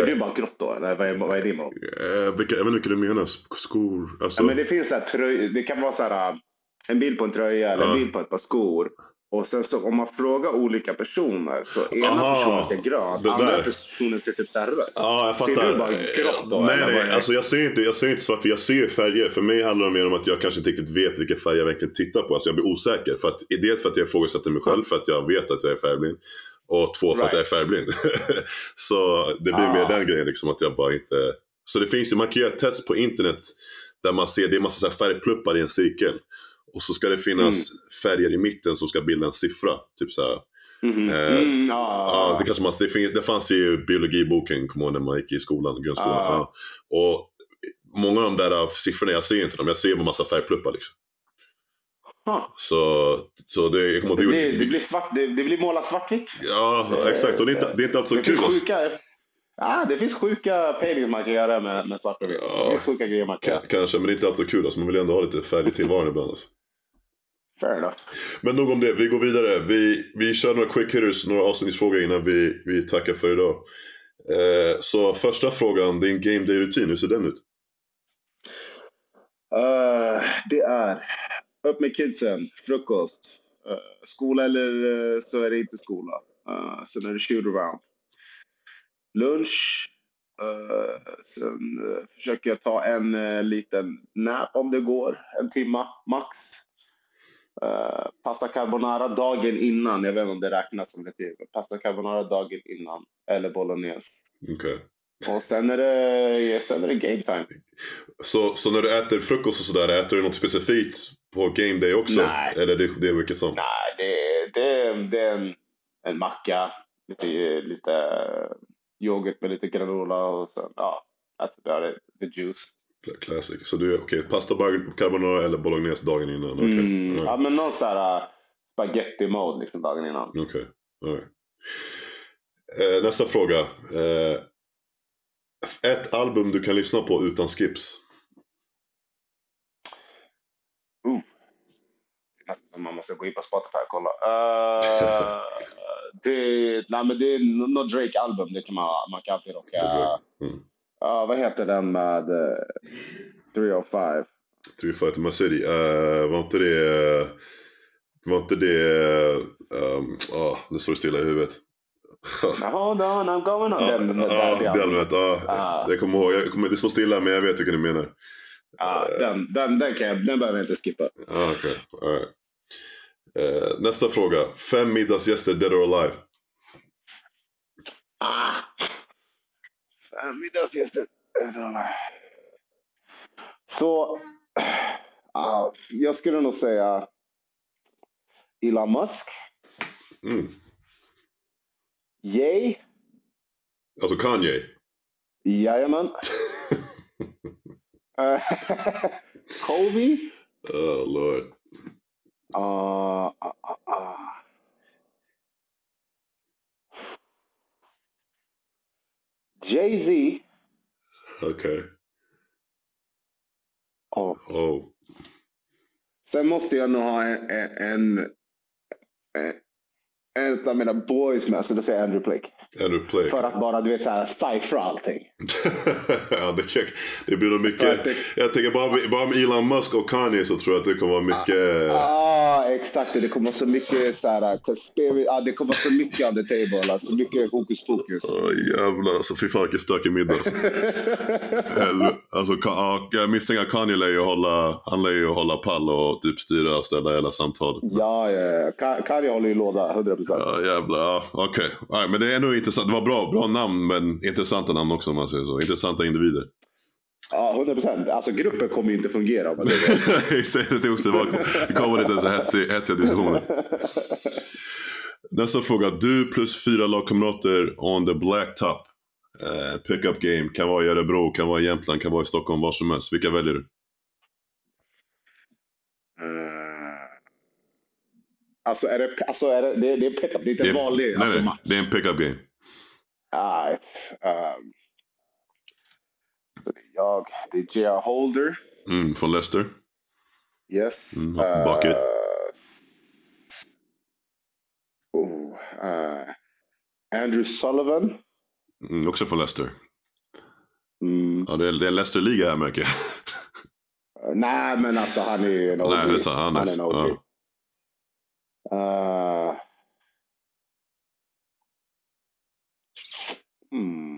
Uh, du bara grått då? Eller vad är, vad är din mål? Uh, vilka, jag vet inte vilka du menar. Skor? Alltså... Ja, men det finns så här tröj, det kan vara så här, en bild på en tröja eller en bild på ett par skor. Och sen så om man frågar olika personer så ena Aha, personen ser grönt, andra personen ser typ såhär rött. Ja, jag fattar. Ser du bara grått då? Nej, nej, alltså jag ser inte, jag ser inte svart, för jag ser färger. För mig handlar det mer om att jag kanske inte riktigt vet vilka färger jag verkligen tittar på. Alltså jag blir osäker. För att, dels för att jag ifrågasätter mig själv, för att jag vet att jag är färgblind. Och två, för right. att jag är färgblind. så det blir ah. mer den grejen, liksom, att jag bara inte... Så det finns ju, man kan göra ett test på internet där man ser, det är massa färgpluppar i en cirkel. Och så ska det finnas mm. färger i mitten som ska bilda en siffra. Typ så här. Mm. Eh, mm, ah. ja, det, kanske man, det, finns, det fanns i biologiboken, kommer när man gick i skolan, grundskolan. Ah. Och många av de där siffrorna, jag ser inte dem. Jag ser bara massa färgpluppar liksom. Ah. Så, så det, jag det, blir, det, blir svart, det, det blir målat svartvitt. Ja, exakt. Och det är inte, det är inte alls så kul. Sjuka, Ja, det finns sjuka paintings man kan göra med, med svart och vitt. Ja, det finns sjuka grejer man kan göra. Kanske, men det är inte alls så kul. Alltså, man vill ändå ha lite färg i tillvaron ibland. Alltså. Fair enough. Men nog om det, vi går vidare. Vi, vi kör några quick hitters, några avslutningsfrågor innan vi, vi tackar för idag. Eh, så första frågan, din game day-rutin, hur ser den ut? Uh, det är upp med kidsen, frukost. Uh, skola eller uh, så är det inte skola. Uh, sen är det shoot around. Lunch. Uh, sen uh, försöker jag ta en uh, liten nap om det går, en timma max. Uh, pasta carbonara dagen innan, jag vet inte om det räknas som det till. Pasta carbonara dagen innan, eller bolognese. Okay. Och sen är, det, sen är det game time. Så, så när du äter frukost och sådär, äter du något specifikt på game day också? Nej. Eller det, det är vilket som? Nej, det, det, det är en, en macka, lite, lite yoghurt med lite granola och sen, ja, that's about it. The juice. Classic. Så du, okej, okay, pasta carbonara eller bolognese dagen innan? Okay. Mm, right. Ja, men någon sån här uh, spaghetti-mode liksom dagen innan. Okej, okay. right. eh, Nästa fråga. Eh, ett album du kan lyssna på utan skips? Uh. Man måste gå in på Spotify och kolla. Uh, det, nej, men det är något Drake-album, det kan man, man kan alltid rocka. Mm. Uh, vad heter den med uh, 305? 305 to my city. Uh, var inte det... Uh, var inte det... Um, oh, nu står det stilla i huvudet. Hold on, I'm going on. Den, den, ja, albumet. Ja, ah. Jag kommer ihåg. Jag kommer, det står stilla men jag vet vilken du menar. Ja, uh, den, den, den, kan jag, den behöver jag inte skippa. Ah, okay. Right. Uh, nästa fråga. Fem middagsgäster, dead or alive? Ah. Fem middagsgäster, dead or alive. Så, uh, jag skulle nog säga Elon Musk. Mm. Yay. Alltså Kanye? Jajamän. Kobe. Oh lord. Uh, uh, uh, Jay-Z. Okay. Oh. oh. Sen måste jag nog ha en, en, en, en av mina boys med, så då säger jag Andrew Blake. Andrew Blake. För att bara du vet såhär cyphra allting. ja, det, det blir nog mycket. Det, jag tänker bara, bara med Elon Musk och Kanye så tror jag att det kommer vara mycket. Ja, exakt. Det kommer så mycket såhär, conspiracy, ah, det kommer så mycket on the table. Alltså mycket hokus pokus. Oh, jävlar alltså. Fy fan vilken stökig middag. Alltså, alltså jag misstänker att Kanye lär ju hålla, han lär ju hålla pall och typ styra och ställa hela samtalet. Ja, ja, ja. Kanye håller ju låda, 100%. Ja, jävlar. Ja, Okej, okay. men det är ändå intressant. Det var bra, bra namn, men intressanta namn också om man säger så. Intressanta individer. Ja, 100 procent. Alltså gruppen kommer ju inte fungera. Men det, det, också, det kommer lite så hetsiga, hetsiga diskussioner. Nästa fråga. Du plus fyra lagkamrater on the black top. Uh, pickup game. Kan vara i Örebro, kan vara i Jämtland, kan vara i Stockholm, var som helst. Vilka väljer du? Uh, alltså är det, alltså är det, det, det är pickup, det är inte det, vanlig nej, alltså, nej, match. Det är en pickup game. Uh, um, jag, det är J.R. Holder. Mm, från Leicester. Yes. Mm, bucket. Uh, oh, uh, Andrew Sullivan. Mm, också från Leicester. Mm. Ja, det är, det är en Leicester-liga här märker jag. Uh, nej, men alltså han är en OG. Nej, det är han är en OG. Ja. Uh, hmm.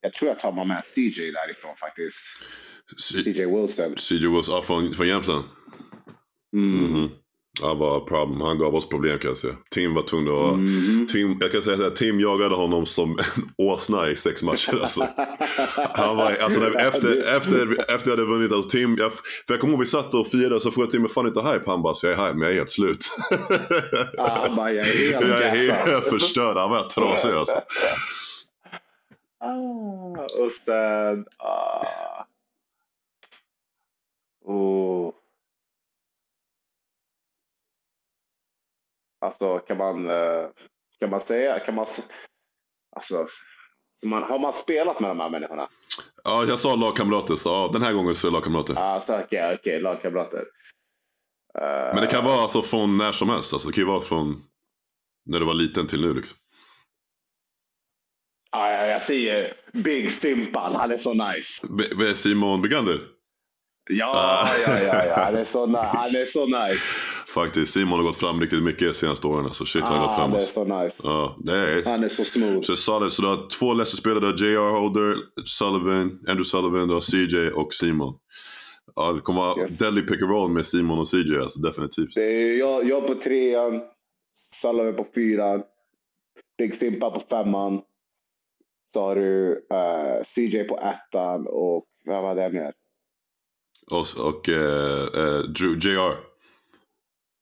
Jag tror jag tar med CJ därifrån faktiskt. C CJ Wilson. CJ Wilson, ja, från, från Jämtland? Mm. Mm -hmm. Ja, var problem. Han gav oss problem kan jag säga. Tim var tvungen att... Mm. Tim, jag kan säga att Tim jagade honom som en åsna i sex matcher. Alltså. Han var, alltså, när, efter, efter, efter jag hade vunnit, alltså, Tim, jag, för jag kommer ihåg vi satt och firade och så frågade Tim, är fan inte hype? Han bara, så jag är hype men jag är helt slut. Ah, han bara, jag är helt, jag är helt förstörd. Han var trasig alltså. Ah, och sen... Ah. Oh. Alltså kan man, eh, kan man säga, kan man, alltså, man, har man spelat med de här människorna? Ja, jag sa lagkamrater, så ja, den här gången så är det lagkamrater. Ja, så okay, okay, lagkamrater. Men det kan vara alltså från när som helst, alltså, det kan ju vara från när du var liten till nu liksom. Ja, jag säger Big Stimpan, han är så nice. B Simon Begander? Ja, ja, ja, ja. Han är så, han är så nice. Faktiskt, Simon har gått fram riktigt mycket de senaste åren. Så shit, han har gått Ah, fram. han är alltså. så nice. Ja, det är... Han är så smooth. Så solid. Så du har två Leicester-spelare, du har J.R. Holder, Sullivan, Andrew Sullivan, du har CJ och Simon. Ja, det kommer vara Yes. deadly pick and roll med Simon och CJ, alltså definitivt. Det är jag, jag på trean, Sullivan på fyran, Big Stimpa på femman. Så har du eh, CJ på ettan och vad var det mer? Och, och eh, eh, Drew, JR.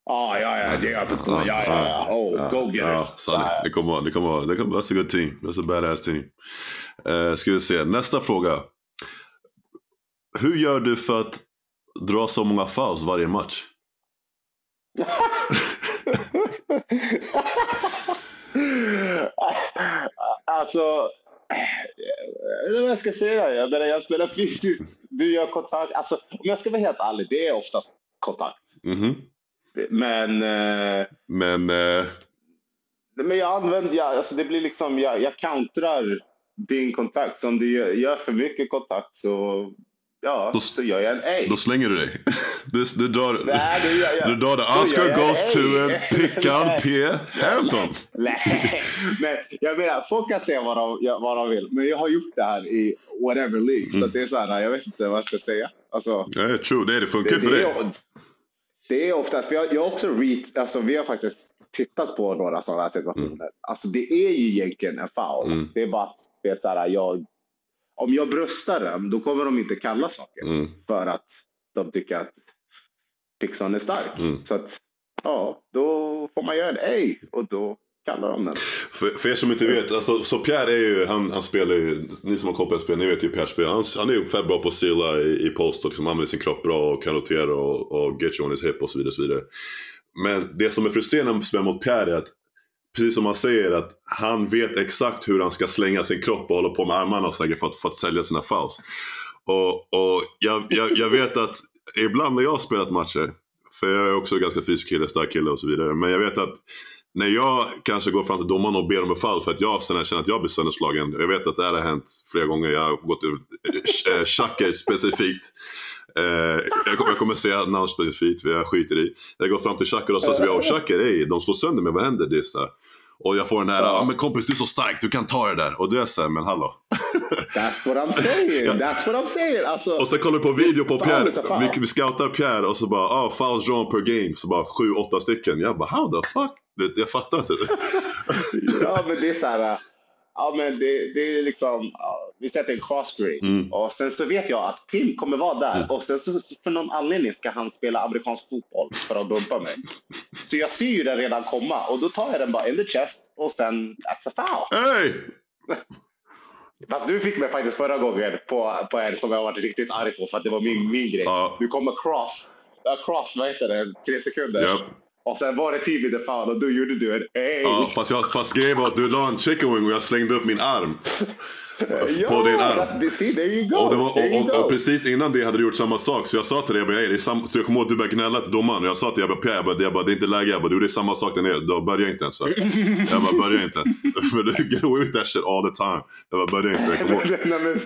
Ah, ja, ja, JR på tvåan. Ja, ja, ja. Oh, go Ja. Det kommer det kommer det kommer, that's a good team. That's a badass team. Uh, ska vi se, nästa fråga. Hur gör du för att dra så många fouls varje match? alltså, jag vet inte vad jag ska säga. Jag menar, jag spelar fysiskt. Du gör kontakt. Alltså, om jag ska vara helt ärlig, det är oftast kontakt. Mhm. Men, eh, Men, eh, men jag använder, jag, alltså det blir liksom, jag, jag countrar din kontakt. Så om du gör, gör för mycket kontakt så, ja, Då- så gör jag en A. då slänger du dig. Du, du drar, Nej, det gör jag. du drar det. Oscar goes to Pickan Nej. P. Hampton. Nej, men jag menar, folk kan säga vad de, vad de vill. Men jag har gjort det här i whatever League. Så Mm. att det är så här, jag vet inte vad jag ska säga. Alltså, är true. Det, är det funkar det, för dig. det är oftast, för jag, jag också read, alltså vi har faktiskt tittat på några sådana här situationer. Alltså det är ju egentligen en foul. Mm. Det är bara att det är så här, jag, om jag bröstar den, då kommer de inte kalla saker. Mm. För att de tycker att Pixon är stark. Mm. Så att, ja, då får man göra en A och då kallar de den. För, för er som inte vet, alltså, så Pierre är ju, han, han spelar ju, ni som har koll på det spelet, ni vet ju Pierre spelar. Han, han är ju fett bra på att sila i, i post och liksom använder sin kropp bra och kan rotera och, och get you on his hip och så vidare. Och så vidare. Men det som är frustrerande med mot Pierre är att, precis som man säger, att han vet exakt hur han ska slänga sin kropp och hålla på med armarna och sådär för att, för att sälja sina fouls. Och, och jag, jag, jag vet att ibland när jag har spelat matcher, för jag är också ganska fysisk kille, stark kille och så vidare. Men jag vet att när jag kanske går fram till domaren och ber om en fall för att jag sen känner att jag blir sönderslagen. Jag vet att det här har hänt flera gånger. Jag har gått ur äh, specifikt. Eh, jag, kommer, jag kommer säga namn specifikt, jag skiter i. Jag går fram till Schacker och säger jag, Schacker, ey, de slår sönder mig, vad händer? Det är. Och jag får den här, ja Ja. men kompis du är så stark, du kan ta det där. Och du är såhär, men hallå. That's what I'm saying. Ja. That's what I'm saying. Alltså, Och sen kollar vi på video på Pierre. fan. Vi, vi scoutar Pierre och så bara, ah, fouls drawn per game. Så bara sju, åtta stycken. Jag bara, how the fuck? Jag fattar inte. ja, men det är så här. Ja, men det, det är liksom, ja, vi sätter en crossgrade. Mm. Och sen så vet jag att Tim kommer vara där. Och sen så för någon anledning ska han spela amerikansk fotboll för att bumpa mig. Så jag ser ju den redan komma och då tar jag den bara in the chest och sen that's a foul. Hey! Fast du fick mig faktiskt förra gången på, på en som jag varit riktigt arg på för att det var min, min grej. Ja. Du kommer cross, ja, cross, vad heter det, tre sekunder. Japp. Och sen var det team i the foul och då gjorde du en ey. Ja, fast, jag, fast grejen var att du la en chicken wing och jag slängde upp min arm. på din arm. See, there you go. Och, det var, there you och, och, och precis innan det hade du gjort samma sak. Så jag sa till dig, jag bara, "Ey, det är sam-" så jag kommer ihåg att du började gnälla till domaren. Och jag sa till dig, jag bara, Pierre, jag bara, jag bara, det är inte läge. Jag bara, du gjorde samma sak där nere. Då börjar inte ens. så. Jag bara, börja inte. För du grow ut that shit all the time. Jag bara, börja inte. Jag. Nej, men,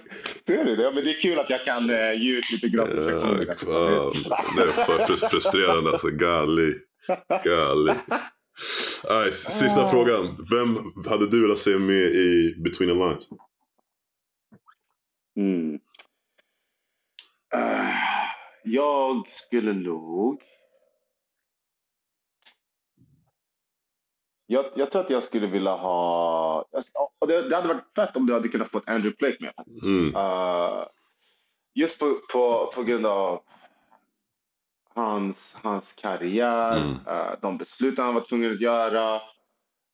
ser du det? Men det är kul att jag kan uh, ge ut lite gratis. Ja, det är för frus- frustrerande alltså. Gali. All right, sista Ah. frågan. Vem hade du velat se med i Between the Lines? Mm. Eh, jag skulle nog... Jag, jag tror att jag skulle vilja ha... det, det hade varit fett om du hade kunnat få ett Andrew Blake med. Mm. Eh, just på, på, på grund av hans, hans karriär, Mm. eh, de beslut han var tvungen att göra.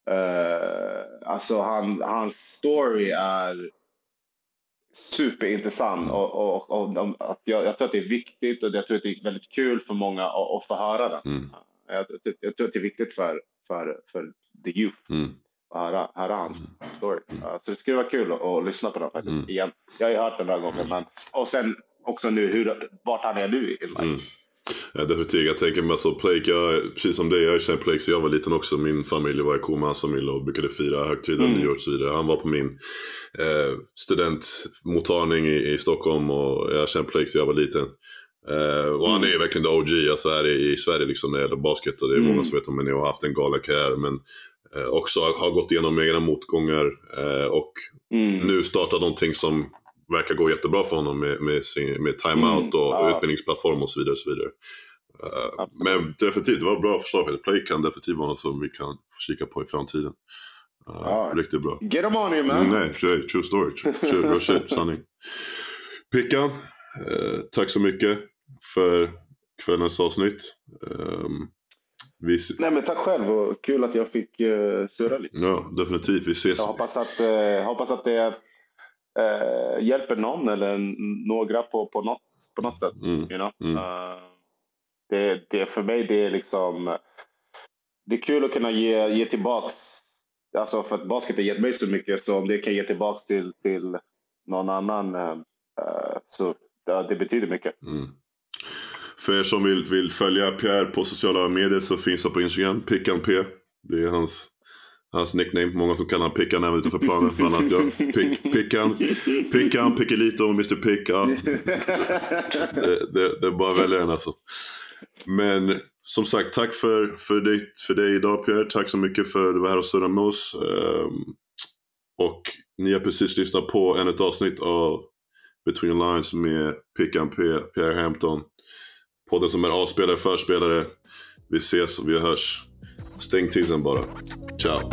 Eh, alltså han, hans story är superintressant och, och, och, de- att jag, jag tror att det är viktigt och jag tror att det är väldigt kul för många att, att få höra den. Mm. Jag, jag, jag tror att det är viktigt för, för, för the youth Mm. att höra, höra hans story. Uh, så det skulle vara kul att, att lyssna på den faktiskt, Mm. igen. Jag har ju hört den några gånger. Men, och sen också nu hur, vart han är nu i life. Mm. Ja, definitivt. Jag tänker mig alltså Blake, jag, precis som dig, jag känner Blake så jag var liten också. Min familj var cool med hans familj och brukade fira högtider, Mm. nyår och så vidare. Han var på min eh, studentmottagning i, i Stockholm och jag känner Blake så jag var liten. Uh, och han är ju verkligen the OG alltså här i, i Sverige liksom, när det gäller basket. Och det är Mm. många som vet om honom och har haft en galen karriär. Men eh, också har gått igenom egna motgångar. eh, och Mm. nu startat någonting som verkar gå jättebra för honom med, med, sin, med timeout och Mm, ja. utbildningsplattform och så vidare. Och så vidare. Absolut. men definitivt, det var ett bra förslag. Play kan definitivt vara något som vi kan kika på i framtiden. Eh, Ja. Riktigt bra. Get them on here man. Mm, nej, true, true story. True, true, shit, sanning. Pickan, eh, tack så mycket för kvällens avsnitt. Um, vi, Nej men tack själv och kul att jag fick uh, surra lite. ja, definitivt. Vi ses. Jag hoppas att, eh, hoppas att det eh, hjälper någon eller några på, på, något, på något sätt. Mm, You know? Mm. Eh, det, det, för mig det är liksom det är kul att kunna ge, ge tillbaks. Alltså för att basket har gett mig så mycket så om det kan ge tillbaks till, till någon annan eh, så ja, det betyder mycket. mm. För er som vill, vill följa Pierre på sociala medier så finns han på Instagram, Pickan P. Det är hans, hans nickname. Många som kallar honom Pickan även utanför planen. Bland annat jag. Pick, pickan, Pickan, Pickelito, Mr Pick. Ja, det, det, det är bara att välja en alltså. Men som sagt, tack för, för, dig, för dig idag Pierre. Tack så mycket för att du var här och surrade med oss. Ehm, och ni har precis lyssnat på ännu ett avsnitt av Between Lines med Pickan P, Pierre Hampton. Podden som är avspelare, förspelare. Vi ses och vi hörs. Stäng till and bara. Ciao.